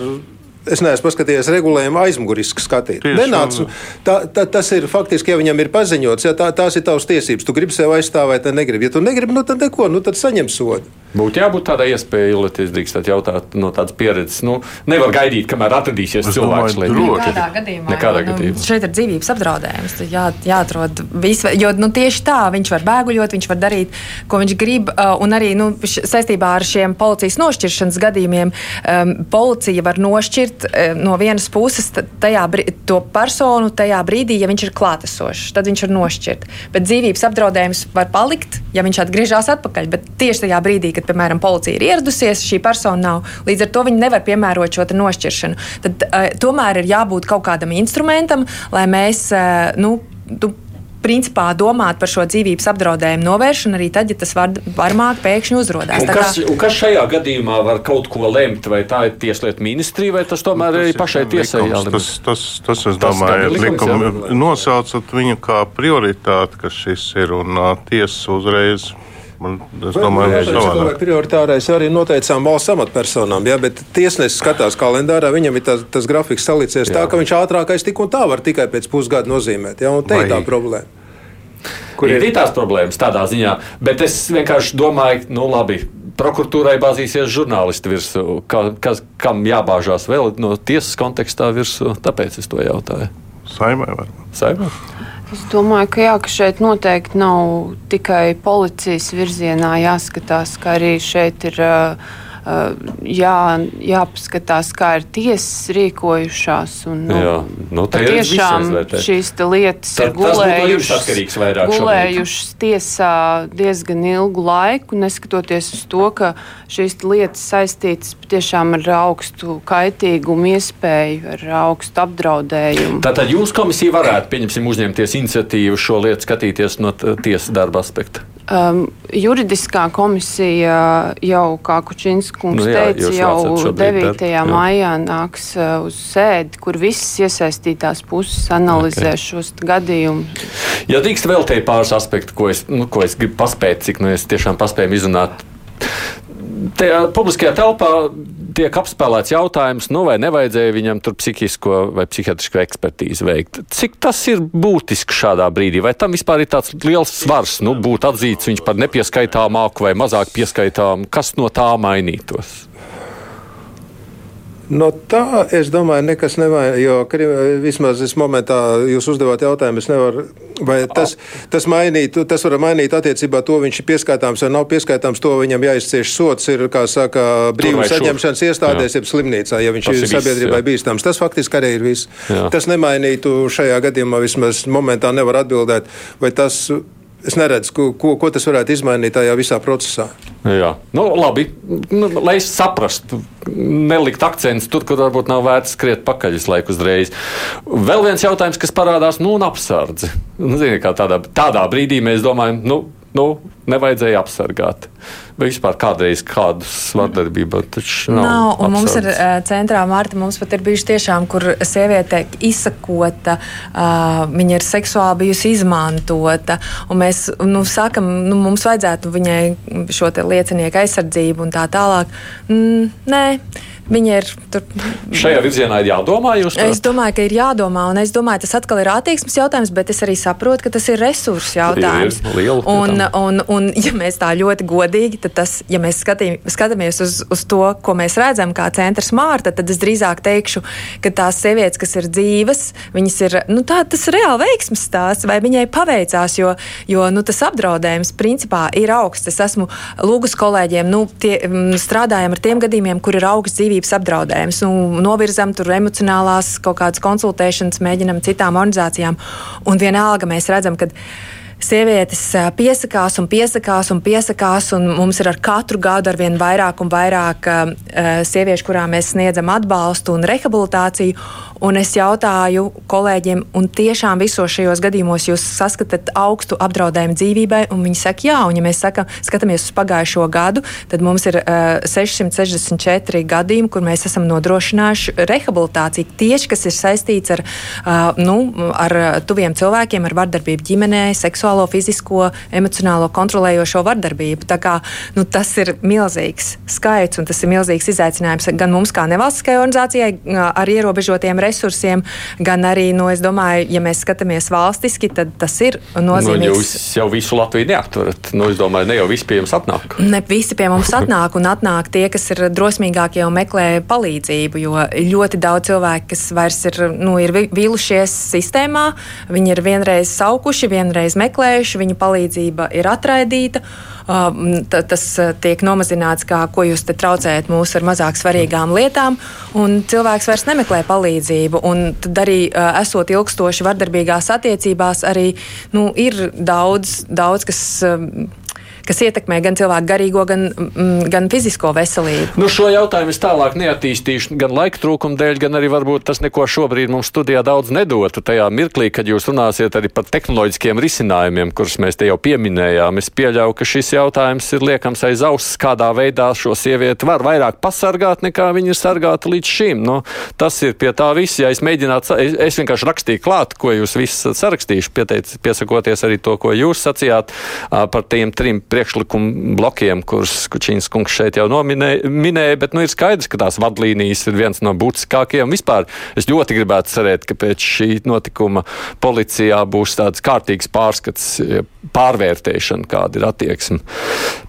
Es neesmu paskatījies regulējumu aizmuguriski skatīt. Nenāc, tā, tā, tas ir faktiski, ja viņam ir paziņots, ja tā, tās ir tavas tiesības. Tu gribi sevi aizstāvēt, tad negribi. Ja tu negribi, nu tad neko, nu tad saņem sodu. Būtu jābūt tādai iespējai, lai es drīkstētu jautāt no tādas pieredzes. Nu, nevar gaidīt, kamēr atradīsies es cilvēks. Lai... Nekādā gadījumā. Nekādā nu, gadījumā. Šeit ir dzīvības apdraudējums. Jā, jāatrod visu, jo nu, tieši tā viņš var bēguļot, viņš var darīt, ko viņš grib. Uh, un arī nu, saistībā ar šiem policijas nošķiršanas gadījumiem, um, policija var nošķirt um, no vienas puses tajā, to personu tajā brīdī, ja viņš ir klātesošs. Tad viņš var nošķirt. Bet dzīvības apdraudējums var palikt, ja viņš atgriežas atpakaļ. Bet tieši tajā brīdī, kad piemēram, policija ir ieradusies, šī persona nav. Līdz ar to viņi nevar piemērot šo nošķiršanu. Tad uh, tomēr ir jābūt kaut kādam instrumentam, lai mēs. Uh, nu, tu, principā domāt par šo dzīvības apdraudējumu novēršanu arī tad, ja tas var, varmāk pēkšņi uzrādās. Un kas, un kas šajā gadījumā var kaut ko lemt? Vai tā ir tieslietu ministrija, vai tas tomēr nu, tas ir pašai tiesai? Tas, tas, tas, es domāju, ir likums. Nosaucat viņu kā prioritāti, ka šis ir, un tiesa uzreiz Man, es domāju, ka tas ir prioritārais arī noteicām valsts amatpersonām. Ja, bet tiesnesis skatās kalendārā, viņam ir tas, tas grafiks salicies jā. tā, ka viņš ātrākais tik un tā var tikai pēc pusgada nozīmēt. Ja, un te Vai... ir tā problēma. Kur ir, ir tās problēmas tādā ziņā, bet es vienkārši domāju, nu labi. Prokuratūrai bāzīsies žurnālisti virsū, ka, kas, kam jābāžās vēl no tiesas kontekstā virsū. Tāpēc es to jautāju. Saimai varbūt. Saimai? Es domāju, ka, jā, ka šeit noteikti nav tikai policijas virzienā jāskatās, ka arī šeit ir. Uh, jā, jāpaskatās, kā ir tiesas rīkojušās. Un, nu, jā, nu, tiešām šīs lietas Tad, ir gulējušas, gulējušas tiesā diezgan ilgu laiku, neskatoties uz to, ka šīs lietas saistītas patiešām ar augstu kaitīgumu iespēju, ar augstu apdraudējumu. Tātad jūs komisija varētu, pieņemsim, uzņemties iniciatīvu šo lietu skatīties no tiesas darba aspekta? Um, juridiskā komisija jau, kā Kučinskis nu, jā, teica, jau 9. Jā. maijā nāks uh, uz sēdi, kur visas iesaistītās puses analizē okay. šos gadījumus. Ja drīkst vēl te pāris aspektu, ko es, nu, ko es gribu paspēt, cik nu es tiešām paspēju izrunāt tajā publiskajā telpā tiek apspēlēts jautājums, nu vai nevajadzēja viņam tur psihisko vai psihiatrisko ekspertīzi veikt. Cik tas ir būtiski šādā brīdī? Vai tam vispār ir tāds liels svars, nu, būt atzīts viņš par nepieskaitāmāku vai mazāk pieskaitāmu? Kas no tā mainītos? No tā es domāju, nekas nemainās. Jo vismaz es momentā jūs uzdevāt jautājumu, es nevaru. Vai tas, tas, mainīt, tas var mainīt attiecībā to, viņš ir pieskaitāms vai nav pieskaitāms, to viņam jāizcieš sots, ir, kā saka, brīvības saņemšanas iestādēs, jeb slimnīcā, ja viņš tas ir sabiedrībai viss, bīstams. Tas faktiski arī ir viss. Jā. Tas nemainītu šajā gadījumā, vismaz momentā nevar atbildēt, vai tas Es neredzu, ko, ko, ko tas varētu izmainīt tajā visā procesā. Jā, nu, labi. Nu, lai es saprastu, nelikt akcentus tur, kur varbūt nav vērts skriet pakaļ visu laiku uzreiz. Vēl viens jautājums, kas parādās, nu, un apsardzi. Nu, zini, tādā, tādā brīdī mēs domājam, nu, nu, nevajadzēja apsargāt. Vispār kādreiz kādu svardarbību taču nav? Nav, un apsardz. mums ir uh, centrā Marta, mums pat ir bijuši tiešām, kur sieviete izsakota, uh, viņa ir seksuāli bijusi izmantota, un mēs, nu, sakam, nu, mums vajadzētu viņai šo te liecinieku aizsardzību un tā tālāk. Mm, nē. Viņa ir tur. Šajā virzienā ir jādomā. Es domāju, ka ir jādomā, un es domāju, tas atkal ir attieksmes jautājums, bet es arī saprotu, ka tas ir resursu jautājums. Ir, liela, un, un, Un, ja mēs tā ļoti godīgi, tad tas, ja mēs skatī, skatāmies uz, uz to, ko mēs redzam, kā centrs Mārta, tad es drīzāk teikšu, ka tās sievietes, kas ir dzīves, viņas ir, nu, tā, tas ir reāli veiksmes stāsts, vai viņai paveicās, jo, jo nu, tas apdraudējums principā ir augsts. Es esmu lūgus kolēģiem, nu, tie, strādājam ar tiem gadījumiem, kur ir augsts dzīvības apdraudējums. Nu, novirzam tur emocionālās kaut kādas konsultēšanas, mēģinam citām organizācijām. Un vienalga mēs redzam, ka sievietes piesakās un piesakās un piesakās, un mums ir ar katru gadu ar vien vairāk un vairāk sieviešu, kurām mēs sniedzam atbalstu un rehabilitāciju. Un es jautāju kolēģiem, un tiešām visos šajos gadījumos jūs saskatāt augstu apdraudējumu dzīvībai, un viņi saka, jā, un ja mēs saka, skatāmies uz pagājušo gadu, tad mums ir uh, 664 gadījumi, kur mēs esam nodrošinājuši rehabilitāciju tieši, kas ir saistīts ar, uh, nu, ar tuviem cilvēkiem, ar vardarbību ģimenē, seksuālo, fizisko, emocionālo kontrolējošo vardarbību. Tā kā, nu, tas ir milzīgs skaits, un tas ir milzīgs izaicinājums gan mums kā nevalstiskajai organizācijai ar ierobežotiem resursiem resursiem, gan arī, nu, es domāju, ja mēs skatāmies valstiski, tad tas ir nozīmīgs. Nu, jūs jau visu Latviju neaptverat. Nu, es domāju, ne jau visi pie jums atnāk. Ne visi pie mums atnāk, un atnāk tie, kas ir drosmīgākie un meklē palīdzību, jo ļoti daudz cilvēku, kas vairs ir, nu, ir vīlušies sistēmā, viņi ir vienreiz saukuši, vienreiz meklējuši, viņu palīdzība ir atraidīta tas tiek nomazināts, kā ko jūs te traucējat mūs ar mazāk svarīgām lietām, un cilvēks vairs nemeklē palīdzību. Un tad arī esot ilgstoši vardarbīgās attiecībās, arī nu, ir daudz, daudz kas kas ietekmē gan cilvēku garīgo, gan, mm, gan fizisko veselību. Nu, šo jautājumu es tālāk neattīstīšu gan laika trūkuma dēļ, gan arī varbūt tas neko šobrīd mums studijā daudz nedotu. Tajā mirklī, kad jūs runāsiet arī par tehnoloģiskiem risinājumiem, kurus mēs te jau pieminējām, es pieļauju, ka šis jautājums ir liekams aiz auss, kādā veidā šo sievieti var vairāk pasargāt, nekā viņa ir sargāta līdz šim. Nu, tas ir pie tā viss. Ja es mēģinātu, es, es vienkārši rakstīju klāt, ko jūs visi sarakstījuši, pieteic, piesakoties arī to, ko jūs sacījāt par tiem trim priekšlikumu blokiem, kurus Kučīns kungs šeit jau nominēja, minēja, bet nu, ir skaidrs, ka tās vadlīnijas ir viens no būtiskākajiem. Vispār es ļoti gribētu cerēt, ka pēc šī notikuma policijā būs tāds kārtīgs pārskats, pārvērtēšana, kāda ir attieksme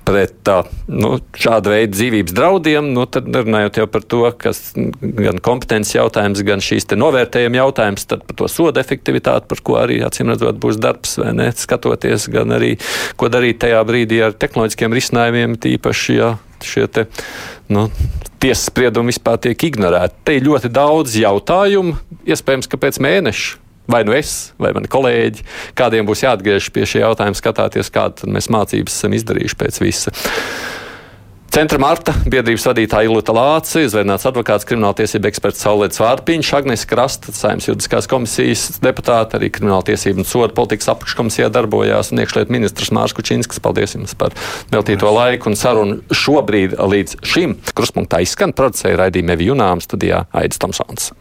pret nu, šādu veidu dzīvības draudiem. Nu, tad runājot jau par to, kas gan kompetences jautājums, gan šīs novērtējuma jautājums, tad par to soda efektivitāti, par ko arī acīm redzot būs darbs, vai ne, skatoties, gan arī, ko darīt tajā brīdī ar tehnoloģiskiem risinājumiem, tīpaši, ja šie te, nu, tiesas spriedumi vispār tiek ignorēti. Te ir ļoti daudz jautājumu, iespējams, ka pēc mēneša vai nu es, vai mani kolēģi, kādiem būs jāatgriežas pie šī jautājuma, skatāties, kādas mēs mācības esam izdarījuši pēc visa. Centra Marta, biedrības vadītāja Ilūta Lāca, izvēlēts advokāts, krimināltiesība eksperts Saulēts Vārpiņš, Agnes Krasta, saimnes juridiskās komisijas deputāte, arī krimināltiesība un soda politikas apakškomisijā darbojās un iekšlietu ministrs Mārs Kučinskis. Paldies jums par veltīto laiku un sarunu šobrīd līdz šim. Kruspunktā izskan producēja raidījuma Evi Junām studijā Aidis Tomsons.